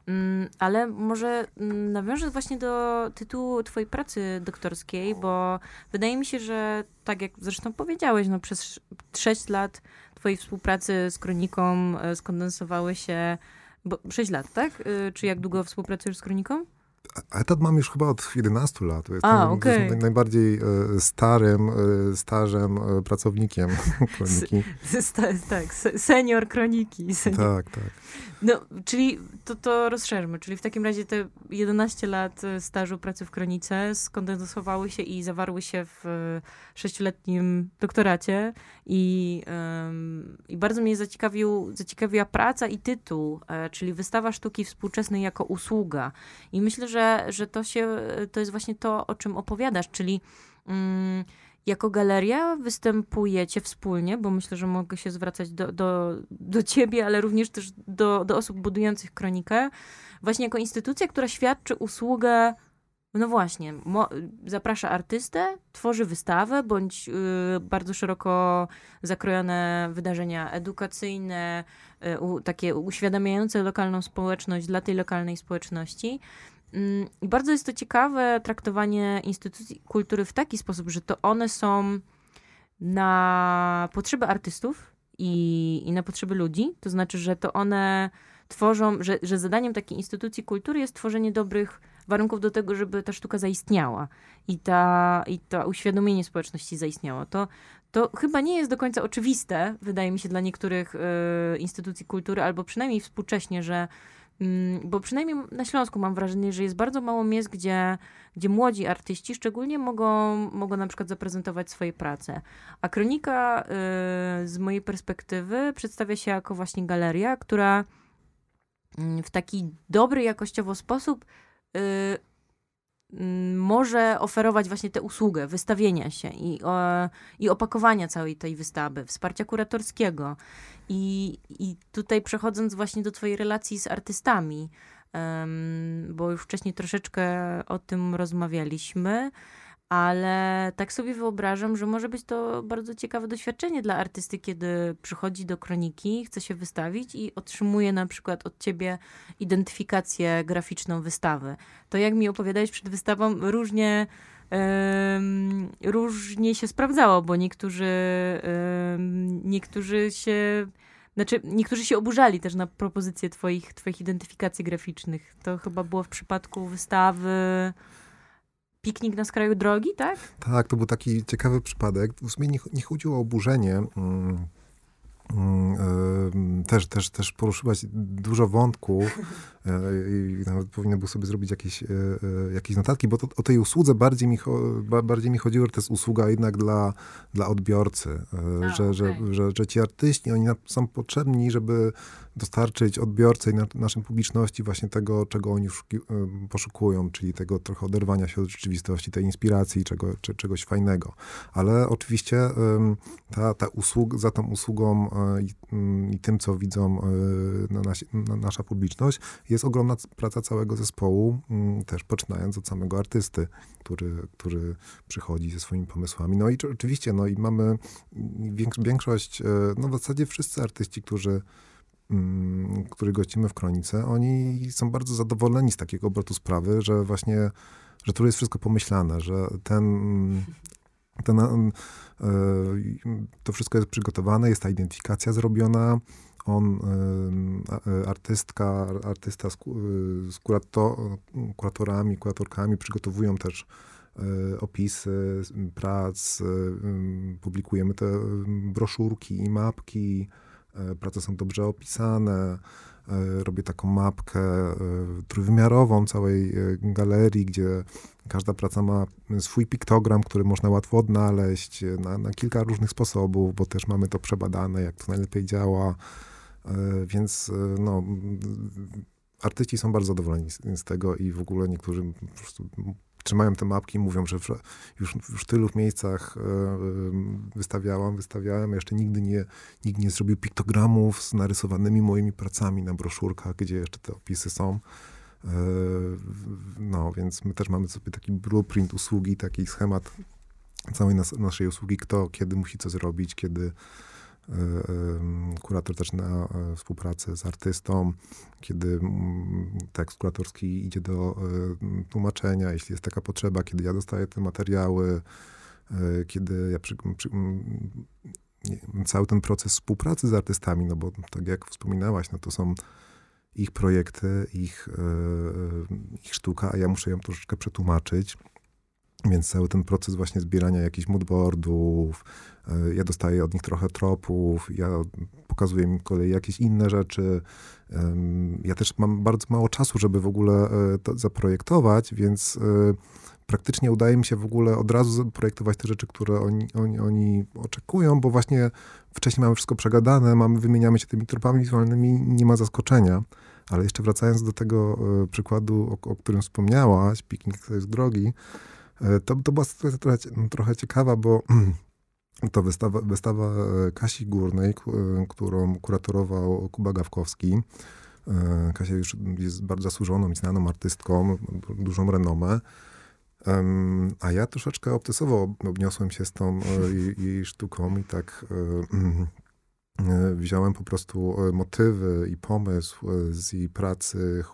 Mm, ale może mm, nawiążę właśnie do tytułu twojej pracy doktorskiej, bo wydaje mi się, że tak jak zresztą powiedziałeś, no przez 6 lat twojej współpracy z Kroniką e, skondensowały się, bo 6 lat, tak? E, czy jak długo współpracujesz z Kroniką?
Etat mam już chyba od 11 lat. Jestem A, okay. najbardziej e, starym, e, starzem e, pracownikiem kroniki.
S tak, senior kroniki. Senior.
Tak, tak.
No, czyli to, to rozszerzmy. Czyli w takim razie te 11 lat stażu pracy w kronice skondensowały się i zawarły się w sześcioletnim doktoracie i, um, i bardzo mnie zaciekawił, zaciekawiła praca i tytuł, czyli wystawa sztuki współczesnej jako usługa. I myślę, że że, to, się, to jest właśnie to, o czym opowiadasz, czyli mm, jako galeria występujecie wspólnie, bo myślę, że mogę się zwracać do, do, do ciebie, ale również też do, do osób budujących kronikę, właśnie jako instytucja, która świadczy usługę no właśnie, zaprasza artystę, tworzy wystawę bądź y, bardzo szeroko zakrojone wydarzenia edukacyjne, y, u, takie uświadamiające lokalną społeczność dla tej lokalnej społeczności. Mm, I bardzo jest to ciekawe traktowanie instytucji kultury w taki sposób, że to one są na potrzeby artystów i, i na potrzeby ludzi. To znaczy, że to one tworzą, że, że zadaniem takiej instytucji kultury jest tworzenie dobrych warunków do tego, żeby ta sztuka zaistniała i, ta, i to uświadomienie społeczności zaistniało. To, to chyba nie jest do końca oczywiste, wydaje mi się, dla niektórych y, instytucji kultury, albo przynajmniej współcześnie, że bo przynajmniej na Śląsku mam wrażenie, że jest bardzo mało miejsc, gdzie, gdzie młodzi artyści szczególnie mogą, mogą na przykład zaprezentować swoje prace. A Kronika y, z mojej perspektywy przedstawia się jako właśnie galeria, która mm, w taki dobry jakościowo sposób y, mm, może oferować właśnie tę usługę wystawienia się i, i opakowania całej tej wystawy, wsparcia kuratorskiego. I, I tutaj przechodząc właśnie do twojej relacji z artystami, bo już wcześniej troszeczkę o tym rozmawialiśmy, ale tak sobie wyobrażam, że może być to bardzo ciekawe doświadczenie dla artysty, kiedy przychodzi do kroniki, chce się wystawić i otrzymuje na przykład od ciebie identyfikację graficzną wystawy. To jak mi opowiadałeś przed wystawą, różnie. Um, różnie się sprawdzało, bo niektórzy, um, niektórzy się znaczy, niektórzy się oburzali też na propozycję twoich, twoich identyfikacji graficznych. To chyba było w przypadku wystawy Piknik na skraju drogi, tak?
Tak, to był taki ciekawy przypadek. W sumie nie, nie chodziło o oburzenie. Mm, mm, też, też, też poruszyłaś dużo wątków e, i nawet powinien był sobie zrobić jakieś, e, e, jakieś notatki, bo to, o tej usłudze bardziej mi, bardziej mi chodziło, że to jest usługa jednak dla, dla odbiorcy, A, że, okay. że, że, że ci artyści, oni są potrzebni, żeby dostarczyć odbiorcy i na, naszej publiczności właśnie tego, czego oni poszukują, czyli tego trochę oderwania się od rzeczywistości, tej inspiracji, czego, czy, czegoś fajnego. Ale oczywiście ta, ta usług, za tą usługą e, i, mm, i tym, co widzą e, na nasi, na nasza publiczność, jest ogromna praca całego zespołu, mm, też poczynając od samego artysty, który, który przychodzi ze swoimi pomysłami. No i oczywiście, no i mamy większość, e, no w zasadzie wszyscy artyści, którzy Mm, który gościmy w Kronice, oni są bardzo zadowoleni z takiego obrotu sprawy, że właśnie, że tu jest wszystko pomyślane, że ten, ten e, to wszystko jest przygotowane, jest ta identyfikacja zrobiona, on, e, artystka, artysta z, kurato, kuratorami, kuratorkami przygotowują też e, opisy prac, publikujemy te broszurki i mapki, E, prace są dobrze opisane. E, robię taką mapkę e, trójwymiarową całej galerii, gdzie każda praca ma swój piktogram, który można łatwo odnaleźć na, na kilka różnych sposobów, bo też mamy to przebadane, jak to najlepiej działa. Więc no, artyści są bardzo zadowoleni z, z, tego i w ogóle niektórzy po prostu trzymają te mapki mówią, że już, już w tylu miejscach e, wystawiałam, wystawiałem, jeszcze nigdy nie, nikt nie zrobił piktogramów z narysowanymi moimi pracami na broszurkach, gdzie jeszcze te opisy są. E, no, więc my też mamy sobie taki blueprint usługi, taki schemat całej nas, naszej usługi, kto kiedy musi co zrobić, kiedy E, kurator zaczyna e, współpracę z artystą, kiedy tekst kuratorski idzie do tłumaczenia, jeśli jest taka potrzeba, kiedy ja dostaję te materiały, kiedy ja przy, przy, cały ten proces współpracy z artystami, no bo tak jak wspominałaś, no to są ich projekty, ich, ich sztuka, a ja muszę ją troszeczkę przetłumaczyć. Więc cały ten proces właśnie zbierania jakichś moodboardów, e, ja dostaję od nich trochę tropów, ja pokazuję im kolei jakieś inne rzeczy. Ja też mam bardzo mało czasu, żeby w ogóle e, to zaprojektować, więc e, praktycznie udaje mi się w ogóle od razu zaprojektować te rzeczy, które oni, oni, oni oczekują, bo właśnie wcześniej mamy wszystko przegadane, mamy, wymieniamy się tymi tropami wizualnymi, nie ma zaskoczenia. Ale jeszcze wracając do tego przykładu, o, o którym wspomniałaś, piknik to jest drogi, to, to była sytuacja trochę, trochę ciekawa, bo to wystawa, wystawa e, Kasi Górnej, e, którą kuratorował Kuba Gawkowski. Kasia już jest bardzo zasłużoną i znaną artystką, dużą renomę. A ja troszeczkę obcesowo obniosłem się z tą jej, jej sztuką i tak wziąłem po prostu motywy i pomysł z jej pracy,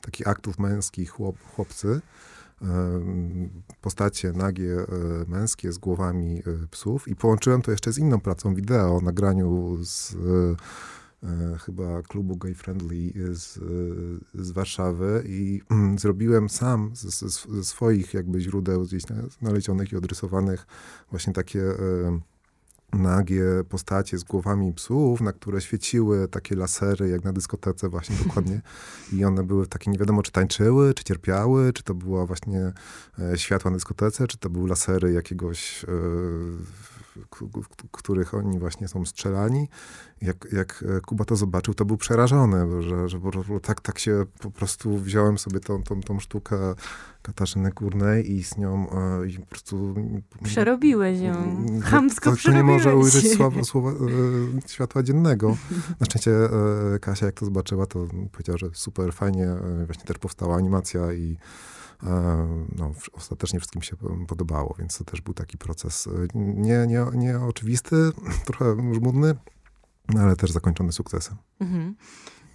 takich aktów męskich chłop, chłopcy postacie nagie e, męskie z głowami e, psów. I połączyłem to jeszcze z inną pracą wideo, nagraniu z e, chyba klubu gay friendly z, z Warszawy. I mm, zrobiłem sam ze, ze swoich jakby źródeł gdzieś znalezionych i odrysowanych właśnie takie nagie postacie z głowami psów, na które świeciły takie lasery, jak na dyskotece właśnie dokładnie. I one były takie, nie wiadomo, czy tańczyły, czy cierpiały, czy to była właśnie e, światła na dyskotece, czy to były lasery jakiegoś e, w których oni właśnie są strzelani. Jak, jak Kuba to zobaczył, to był przerażony, że, że tak, tak się po prostu wziąłem sobie tą, tą, tą sztukę Katarzyny Górnej i z nią e, i po prostu...
Przerobiłeś ją. Chamsko to,
to nie może ujrzeć słowa, słowa, e, światła dziennego. Na szczęście e, Kasia, jak to zobaczyła, to powiedziała, że super, fajnie. E, właśnie też powstała animacja i e, no, ostatecznie wszystkim się podobało, więc to też był taki proces e, nie, nie, nie oczywisty, trochę żmudny, ale też zakończony sukcesem. Mhm.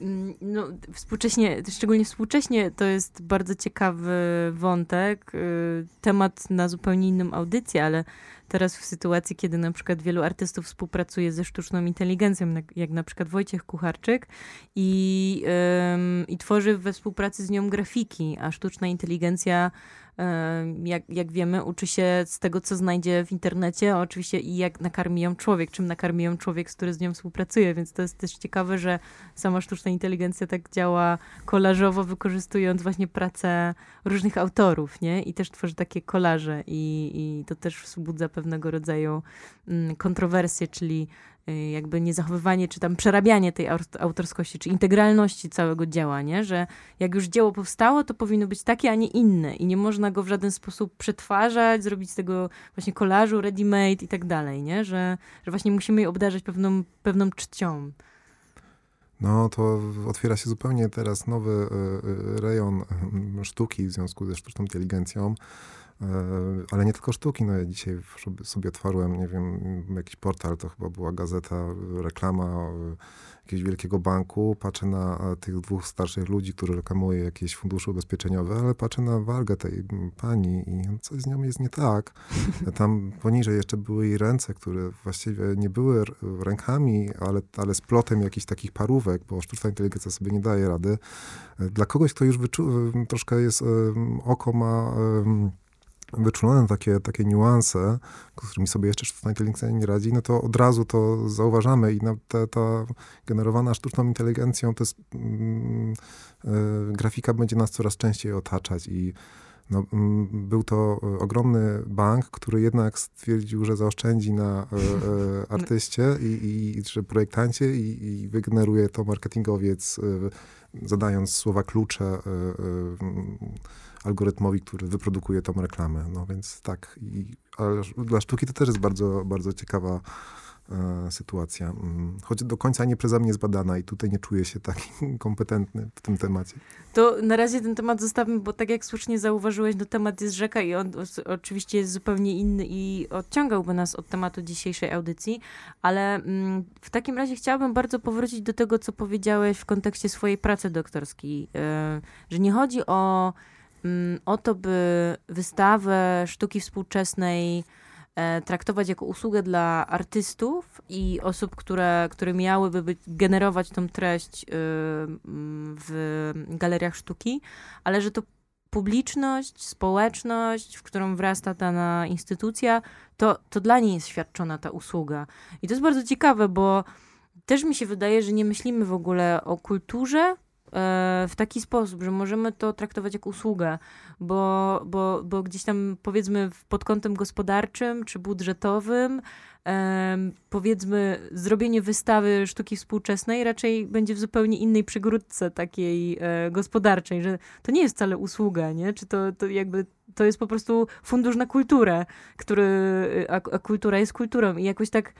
Mm, no, współcześnie, szczególnie współcześnie, to jest bardzo ciekawy wątek, y, temat na zupełnie inną audycję, ale teraz w sytuacji, kiedy na przykład wielu artystów współpracuje ze sztuczną inteligencją, jak na przykład Wojciech Kucharczyk i, i tworzy we współpracy z nią grafiki, a sztuczna inteligencja jak, jak wiemy, uczy się z tego, co znajdzie w internecie, oczywiście i jak nakarmi ją człowiek, czym nakarmi ją człowiek, który z nią współpracuje, więc to jest też ciekawe, że sama sztuczna inteligencja tak działa kolażowo, wykorzystując właśnie pracę różnych autorów, nie? I też tworzy takie kolaże i, i to też wzbudza pewnego rodzaju mm, kontrowersje, czyli jakby niezachowywanie, czy tam przerabianie tej autorskości, czy integralności całego dzieła, nie? że jak już dzieło powstało, to powinno być takie, a nie inne i nie można go w żaden sposób przetwarzać, zrobić z tego właśnie kolażu, ready-made i tak dalej, nie? Że, że właśnie musimy je obdarzać pewną, pewną czcią.
No to otwiera się zupełnie teraz nowy y, y, rejon sztuki w związku ze sztuczną inteligencją. E, ale nie tylko sztuki. No ja dzisiaj sobie otworzyłem, nie wiem, jakiś portal, to chyba była gazeta, reklama jakiegoś wielkiego banku. Patrzę na tych dwóch starszych ludzi, którzy reklamują jakieś fundusze ubezpieczeniowe, ale patrzę na walgę tej pani i coś z nią jest nie tak. Tam poniżej jeszcze były jej ręce, które właściwie nie były rękami, ale, ale z plotem jakichś takich parówek, bo sztuczna inteligencja sobie nie daje rady. Dla kogoś, kto już wyczu- troszkę jest, oko ma wyczulone takie, takie niuanse, z którymi sobie jeszcze sztuczna inteligencja nie radzi, no to od razu to zauważamy i ta, ta generowana sztuczną inteligencją to jest, mm, y, grafika będzie nas coraz częściej otaczać i no, mm, był to ogromny bank, który jednak stwierdził, że zaoszczędzi na y, y, artyście i, i że projektancie i, i wygeneruje to marketingowiec, zadając słowa klucze algorytmowi, który wyprodukuje tą reklamę. No więc tak, i, ale dla sztuki to też jest bardzo, bardzo ciekawa e, sytuacja. Mm, choć do końca nie przeze mnie zbadana i tutaj nie czuję się taki kompetentny w tym temacie.
To na razie ten temat zostawmy, bo tak jak słusznie zauważyłeś, no temat jest rzeka i on oczywiście jest zupełnie inny i odciągałby nas od tematu dzisiejszej audycji, ale mm, w takim razie chciałabym bardzo powrócić do tego, co powiedziałeś w kontekście swojej pracy doktorskiej, e, że nie chodzi o o to, by wystawę sztuki współczesnej e, traktować jako usługę dla artystów i osób, które, które miałyby być, generować tą treść y, mm, w galeriach sztuki, ale że to publiczność, społeczność, w którą wrasta dana instytucja, to, to dla niej jest świadczona ta usługa. I to jest bardzo ciekawe, bo też mi się wydaje, że nie myślimy w ogóle o kulturze w taki sposób, że możemy to traktować jako usługę, bo, bo, bo gdzieś tam powiedzmy pod kątem gospodarczym czy budżetowym, powiedzmy zrobienie wystawy sztuki współczesnej raczej będzie w zupełnie innej przygródce takiej e, gospodarczej, że to nie jest wcale usługa, nie? Czy to, to jakby to jest po prostu fundusz na kulturę, który, a, a kultura jest kulturą i jakoś tak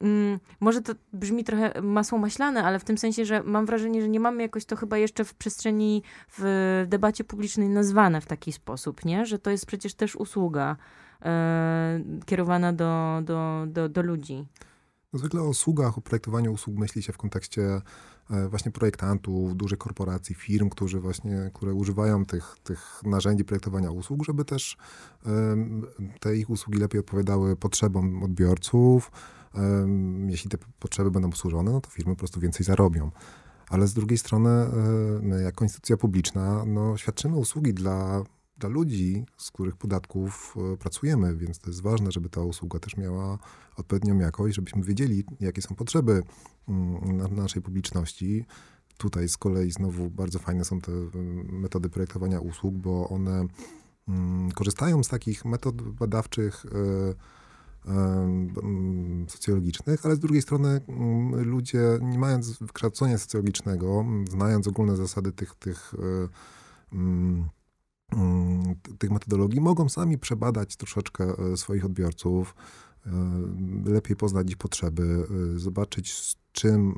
Mm, może to brzmi trochę masło maślane, ale w tym sensie, że mam wrażenie, że nie mamy jakoś to chyba jeszcze w przestrzeni, w debacie publicznej nazwane w taki sposób, nie? Że to jest przecież też usługa e, kierowana do, do, do, do ludzi.
No zwykle o usługach, o projektowaniu usług myśli się w kontekście e, właśnie projektantów, dużych korporacji, firm, którzy właśnie, które używają tych, tych narzędzi projektowania usług, żeby też te ich usługi lepiej odpowiadały potrzebom odbiorców, jeśli te potrzeby będą usłużone, no to firmy po prostu więcej zarobią. Ale z drugiej strony, my jako instytucja publiczna, no, świadczymy usługi dla, dla ludzi, z których podatków e, pracujemy, więc to jest ważne, żeby ta usługa też miała odpowiednią jakość, żebyśmy wiedzieli, jakie są potrzeby mm, na, naszej publiczności. Tutaj z kolei znowu bardzo fajne są te metody projektowania usług, bo one mm, korzystają z takich metod badawczych, y, socjologicznych, ale z drugiej strony ludzie, nie mając wykształcenia socjologicznego, znając ogólne zasady tych, tych, tych metodologii, mogą sami przebadać troszeczkę swoich odbiorców, lepiej poznać ich potrzeby, zobaczyć z czym,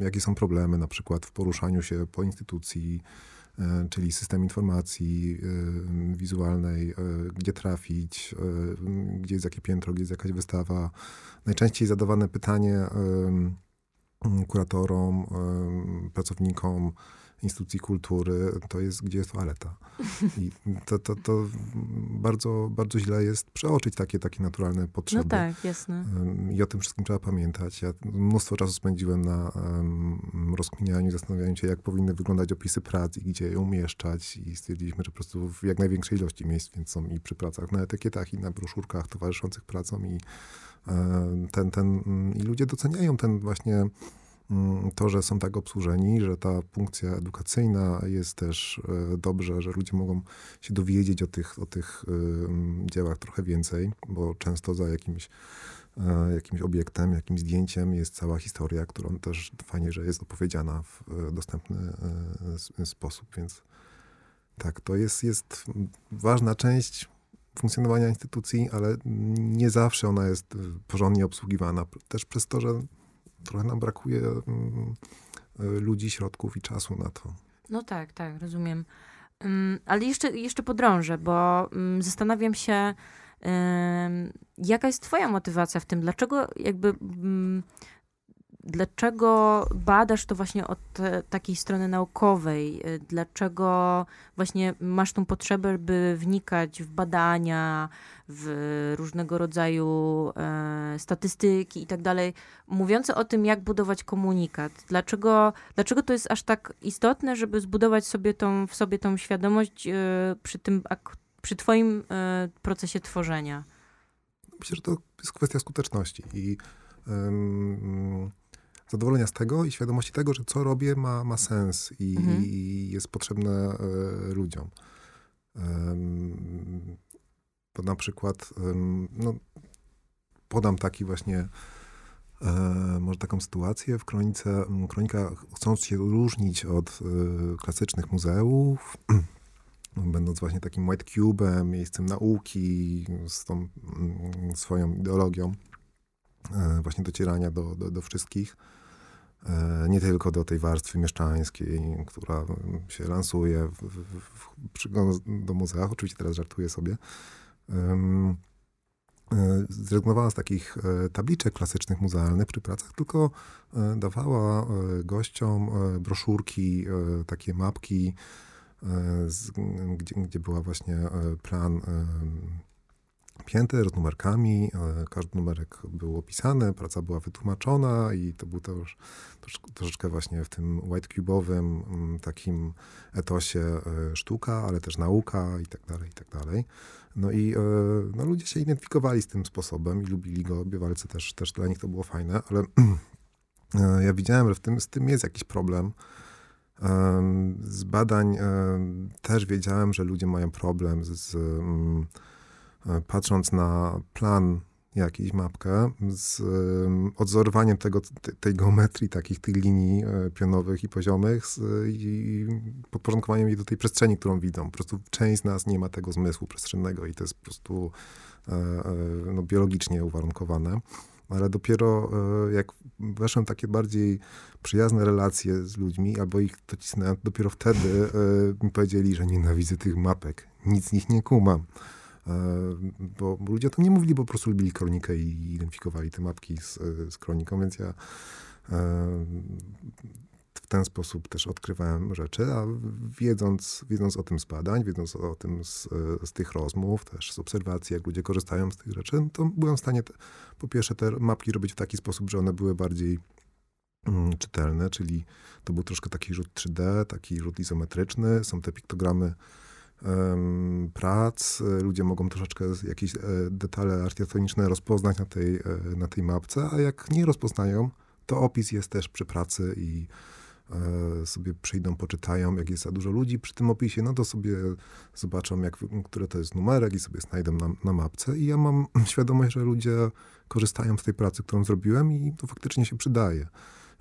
jakie są problemy na przykład w poruszaniu się po instytucji, E, czyli system informacji e, wizualnej, e, gdzie trafić, gdzie jest jakie piętro, gdzie jest jakaś wystawa. Najczęściej zadawane pytanie kuratorom, pracownikom, instytucji kultury, to jest, gdzie jest toaleta. I to, to, to bardzo, bardzo źle jest przeoczyć takie, takie naturalne potrzeby.
No tak, jasne.
I o tym wszystkim trzeba pamiętać. Ja mnóstwo czasu spędziłem na um, rozkminianiu, zastanawianiu się, jak powinny wyglądać opisy prac i gdzie je umieszczać. I stwierdziliśmy, że po prostu w jak największej ilości miejsc, więc są i przy pracach na etykietach, i na broszurkach towarzyszących pracom. I, ten, ten, I ludzie doceniają ten właśnie to, że są tak obsłużeni, że ta funkcja edukacyjna jest też e, dobrze, że ludzie mogą się dowiedzieć o tych, o tych dziełach trochę więcej, bo często za jakimś, e, jakimś obiektem, jakimś zdjęciem jest cała historia, którą też fajnie, że jest opowiedziana w e, dostępny sposób, więc tak, to jest, jest ważna część funkcjonowania instytucji, ale nie zawsze ona jest porządnie obsługiwana. Też przez to, że trochę nam brakuje mm, ludzi, środków i czasu na to.
No tak, tak, rozumiem. Ale jeszcze, jeszcze podrążę, bo mm, zastanawiam się, jaka jest twoja motywacja w tym? Dlaczego jakby mm, dlaczego badasz to właśnie od takiej strony naukowej? Dlaczego właśnie masz tą potrzebę, by wnikać w badania, w różnego rodzaju e, statystyki i tak dalej, mówiące o tym, jak budować komunikat? Dlaczego, dlaczego to jest aż tak istotne, żeby zbudować sobie tą, w sobie tą świadomość e, przy tym, przy twoim e, procesie tworzenia?
Myślę, że to jest kwestia skuteczności i zadowolenia z tego i świadomości tego, że co robię ma, ma sens i, mhm. i jest potrzebne e, ludziom. Um, bo na przykład, no, podam taki właśnie, e, może taką sytuację w kronice, kronika chcąc się różnić od e, klasycznych muzeów, będąc właśnie takim white cube'em, miejscem nauki, z tą swoją ideologią, e, właśnie docierania do, do, do wszystkich, nie tylko do tej warstwy mieszczańskiej, która się lansuje w, w, w do muzeach, oczywiście teraz żartuję sobie, e, zrezygnowała z takich e, tabliczek klasycznych muzealnych przy pracach, tylko dawała gościom broszurki, takie mapki, gdzie, gdzie była właśnie plan pięter z numerkami. E, każdy numerek był opisany, praca była wytłumaczona i to był też troszeczkę właśnie w tym white cube'owym mm, takim etosie e, sztuka, ale też nauka i tak dalej, i tak dalej. No i e, no, ludzie się identyfikowali z tym sposobem i lubili go. Biewalcy też, też dla nich to było fajne, ale ja widziałem, że w tym, z tym jest jakiś problem. Z badań też wiedziałem, że ludzie mają problem z, mm, patrząc na plan jakiś, mapkę, z odzorowaniem tego, tej geometrii, takich tych linii e, pionowych i poziomych z, i podporządkowaniem jej do tej przestrzeni, którą widzą. Po prostu część z nas nie ma tego zmysłu przestrzennego i to jest po prostu e, no, biologicznie uwarunkowane. Ale dopiero jak weszłem takie bardziej przyjazne relacje z ludźmi, albo ich docisnąłem, dopiero wtedy mi powiedzieli, że nienawidzę tych mapek. Nic z nich nie kumam. E, bo, ludzie to nie mówili, bo po prostu lubili kronikę i identyfikowali te mapki z, z kroniką, więc ja e, w ten sposób też odkrywałem rzeczy, a wiedząc, wiedząc o tym z badań, wiedząc o tym z, z tych rozmów, też z obserwacji, jak ludzie korzystają z tych rzeczy, no to byłem w stanie te, po pierwsze te mapki robić w taki sposób, że one były bardziej mm, czytelne, czyli to był troszkę taki rzut 3D, taki rzut izometryczny, są te piktogramy prac. Ludzie mogą troszeczkę jakieś e, detale architektoniczne rozpoznać na tej, e, na tej mapce, a jak nie rozpoznają, to opis jest też przy pracy i e, sobie przyjdą, poczytają, jak jest za dużo ludzi przy tym opisie, no to sobie zobaczą, jak, które to jest numerek i sobie znajdą na, na mapce. I ja mam świadomość, że ludzie korzystają z tej pracy, którą zrobiłem i to faktycznie się przydaje.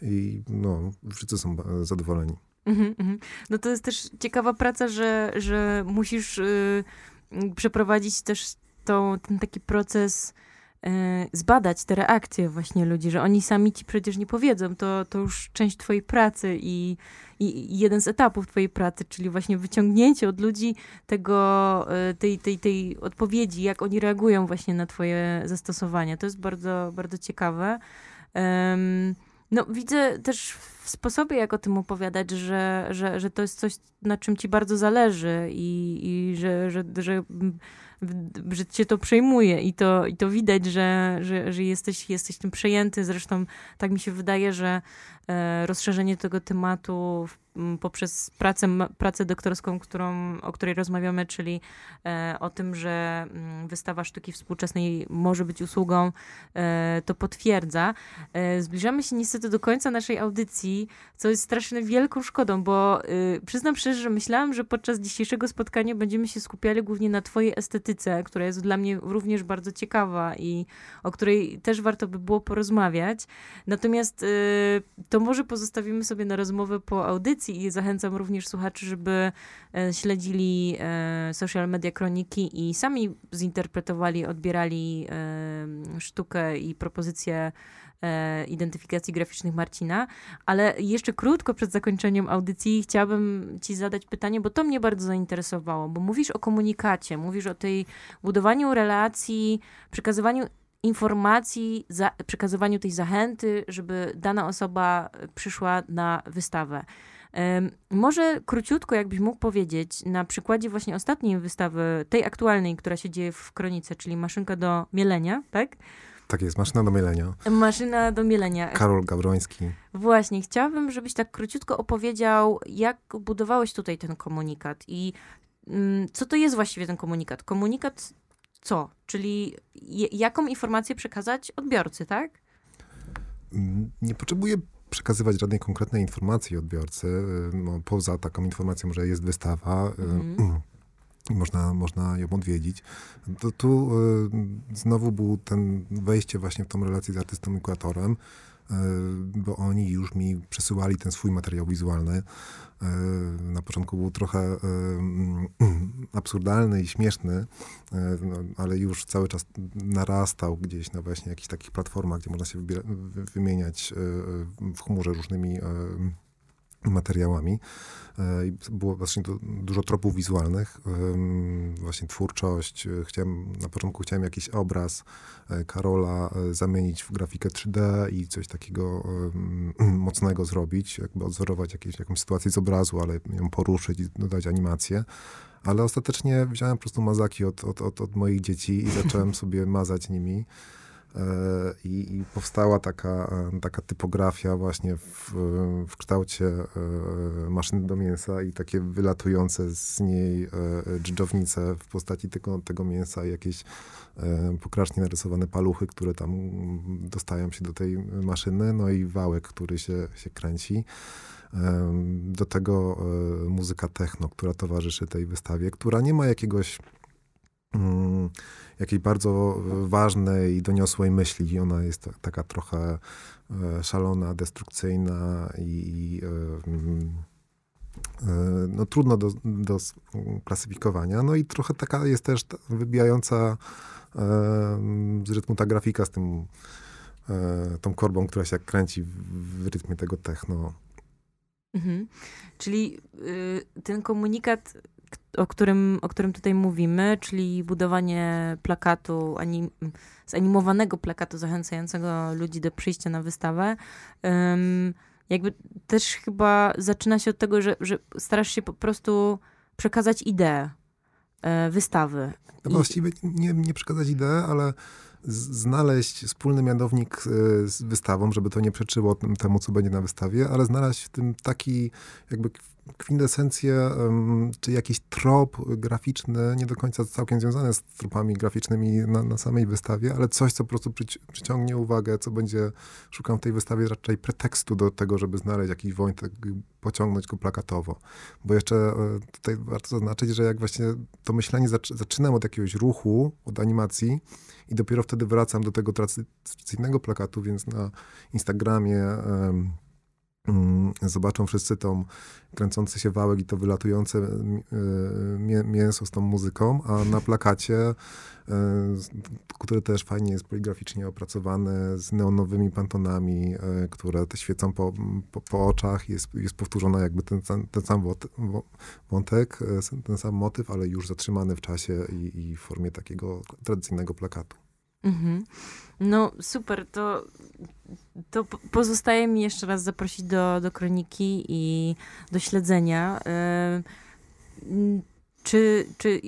I no, wszyscy są zadowoleni.
Mm -hmm. No to jest też ciekawa praca, że, że musisz y, przeprowadzić też tą, ten taki proces y, zbadać te reakcje właśnie ludzi, że oni sami ci przecież nie powiedzą, to, to już część twojej pracy i, i, jeden z etapów twojej pracy, czyli właśnie wyciągnięcie od ludzi tego, y, tej, tej, tej odpowiedzi, jak oni reagują właśnie na twoje zastosowania. To jest bardzo, bardzo ciekawe. No, widzę też w sposobie, jak o tym opowiadać, że, że, że to jest coś, na czym ci bardzo zależy i, i że, że, że, że cię to przejmuje i to, i to widać, że, że, że jesteś, jesteś tym przejęty. Zresztą tak mi się wydaje, że e, rozszerzenie tego tematu w poprzez pracę, pracę doktorską, którą, o której rozmawiamy, czyli e, o tym, że wystawa sztuki współczesnej może być usługą, e, to potwierdza. E, zbliżamy się niestety do końca naszej audycji, co jest strasznie wielką szkodą, bo y, przyznam szczerze, że myślałam, że podczas dzisiejszego spotkania będziemy się skupiali głównie na twojej estetyce, która jest dla mnie również bardzo ciekawa i o której też warto by było porozmawiać. Natomiast y, to może pozostawimy sobie na rozmowę po audycji, i zachęcam również słuchaczy, żeby e, śledzili e, social media kroniki i sami zinterpretowali, odbierali e, sztukę i propozycje identyfikacji graficznych Marcina. Ale jeszcze krótko przed zakończeniem audycji chciałabym Ci zadać pytanie, bo to mnie bardzo zainteresowało, bo mówisz o komunikacie, mówisz o tej budowaniu relacji, przekazywaniu informacji, za, przekazywaniu tej zachęty, żeby dana osoba przyszła na wystawę. Może króciutko, jakbyś mógł powiedzieć, na przykładzie właśnie ostatniej wystawy, tej aktualnej, która się dzieje w Kronice, czyli Maszynka do mielenia, tak?
Tak jest, maszyna do mielenia.
Maszyna do mielenia.
Karol Gawroński.
Właśnie, chciałabym, żebyś tak króciutko opowiedział, jak budowałeś tutaj ten komunikat i mm, co to jest właściwie ten komunikat? Komunikat co? Czyli jaką informację przekazać odbiorcy, tak?
Mm, nie potrzebuję przekazywać żadnej konkretnej informacji odbiorcy, y, no, poza taką informacją, że jest wystawa. Mm. I można, można ją odwiedzić. To tu y, znowu był ten wejście właśnie w tą relację z artystą i kuratorem. E, bo oni już mi przesyłali ten swój materiał wizualny. E, na początku był trochę e, absurdalny i śmieszny, no, ale już cały czas narastał gdzieś na właśnie jakichś takich platformach, gdzie można się wymieniać w chmurze różnymi materiałami. E, było właśnie dużo tropów wizualnych, właśnie twórczość. E, chciałem, na początku chciałem jakiś obraz e, Karola zamienić w grafikę 3D i coś takiego mocnego zrobić, jakby odzorować jakieś, jakąś sytuację z obrazu, ale ją poruszyć i dodać animację. Ale ostatecznie wziąłem po prostu mazaki od, od, od, od moich dzieci i zacząłem sobie mazać nimi. E, I, I, powstała taka, taka typografia właśnie w, w kształcie e, maszyny do mięsa i takie wylatujące z niej e, dżdżownice w postaci tego, tego mięsa i jakieś pokracznie narysowane paluchy, które tam dostają się do tej maszyny, no i wałek, który się, się kręci. Do tego muzyka techno, która towarzyszy tej wystawie, która nie ma jakiegoś Mm, jakiejś bardzo ważnej i doniosłej myśli. I ona jest taka trochę e, szalona, destrukcyjna i e, mm, e, no, trudno do, do klasyfikowania. No i trochę taka jest też wybijająca z rytmu ta grafika z tym tą korbą, która się kręci w rytmie tego techno.
Mhm. Czyli y, ten komunikat o którym, o którym tutaj mówimy, czyli budowanie plakatu, anim, zanimowanego plakatu zachęcającego ludzi do przyjścia na wystawę, um, jakby też chyba zaczyna się od tego, że, że starasz się po prostu przekazać ideę e, wystawy.
No właściwie nie, nie przekazać ideę, ale znaleźć wspólny mianownik e, z wystawą, żeby to nie przeczyło temu, co będzie na wystawie, ale znaleźć w tym taki jakby kwintesencję, czy jakiś trop graficzny, nie do końca całkiem związany z tropami graficznymi na, na samej wystawie, ale coś, co po prostu przyci przyciągnie uwagę, co będzie, szukam w tej wystawie raczej pretekstu do tego, żeby znaleźć jakiś wątek, pociągnąć go plakatowo. Bo jeszcze e, tutaj warto zaznaczyć, że jak właśnie to myślenie zac zaczynam od jakiegoś ruchu, od animacji i dopiero wtedy wracam do tego tradycyjnego plakatu, więc na Instagramie zobaczą wszyscy tą kręcący się wałek i to wylatujące e, mięso z tą muzyką, a na plakacie, e, który też fajnie jest poligraficznie opracowany, z neonowymi pantonami, e, które świecą po, po, po, oczach, jest, jest powtórzona jakby ten, ten sam wątek, ten sam motyw, ale już zatrzymany w czasie i, i w formie takiego tradycyjnego plakatu. Mhm.
No super, to, to pozostaje mi jeszcze raz zaprosić do, do kroniki i do śledzenia. Czy, czy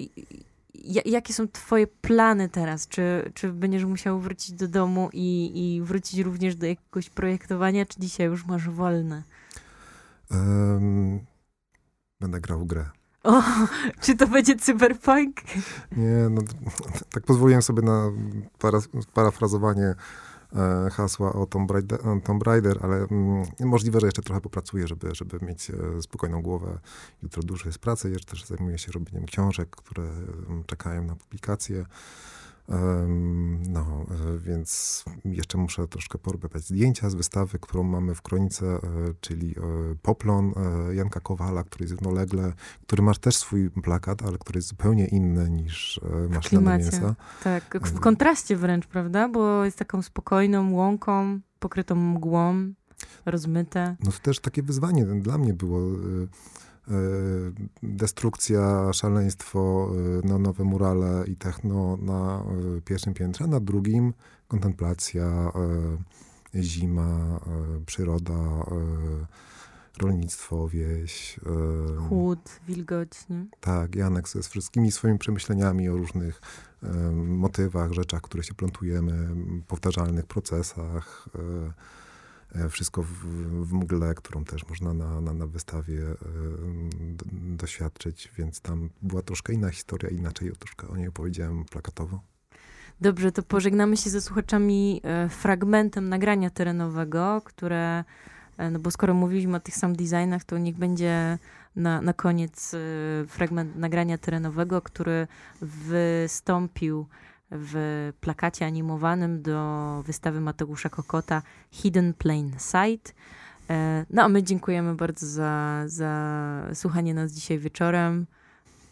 jakie są twoje plany teraz? Czy, czy będziesz musiał wrócić do domu i, i wrócić również do jakiegoś projektowania, czy dzisiaj już masz wolne? Um,
będę grał w grę.
O, czy to będzie cyberpunk?
Nie, no, tak pozwoliłem sobie na para, parafrazowanie e, hasła o Tomb Raider, Tomb Raider ale mm, możliwe, że jeszcze trochę popracuję, żeby, żeby mieć e, spokojną głowę. Jutro dużo jest pracy, jeszcze też zajmuję się robieniem książek, które mm, czekają na publikację. No, e, więc jeszcze muszę troszkę porobić zdjęcia z wystawy, którą mamy w Kronice, e, czyli e, Poplon Janka Kowala, który jest równolegle, który masz też swój plakat, ale który jest zupełnie inny niż Maślane Mięsa.
Tak, w kontraście wręcz, prawda? Bo jest taką spokojną łąką, pokrytą mgłą, rozmyte.
No to też takie wyzwanie dla mnie było destrukcja, szaleństwo, e, no, nowe murale i techno na e, pierwszym piętrze, na drugim kontemplacja, zima, przyroda, rolnictwo, wieś.
Chłód, wilgoć. Nie?
Tak, Janek ze wszystkimi swoimi przemyśleniami o różnych motywach, rzeczach, które się plątujemy, powtarzalnych procesach. Wszystko w, w mgle, którą też można na, na, na wystawie e, doświadczyć, więc tam była troszkę inna historia, inaczej troszkę o niej opowiedziałem plakatowo.
Dobrze, to pożegnamy się ze słuchaczami e, fragmentem nagrania terenowego, które, no bo skoro mówiliśmy o tych sam designach, to niech będzie na, na koniec fragment nagrania terenowego, który wystąpił w plakacie animowanym do wystawy Mateusza Kokota Hidden Plain Sight. E, no a my dziękujemy bardzo za, za słuchanie nas dzisiaj wieczorem.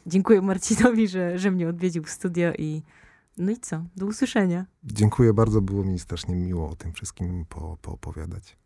Dziękuję Marcinowi, że, że mnie odwiedził w studio i no i co? Do usłyszenia.
Dziękuję bardzo, było mi strasznie miło o tym wszystkim po, poopowiadać.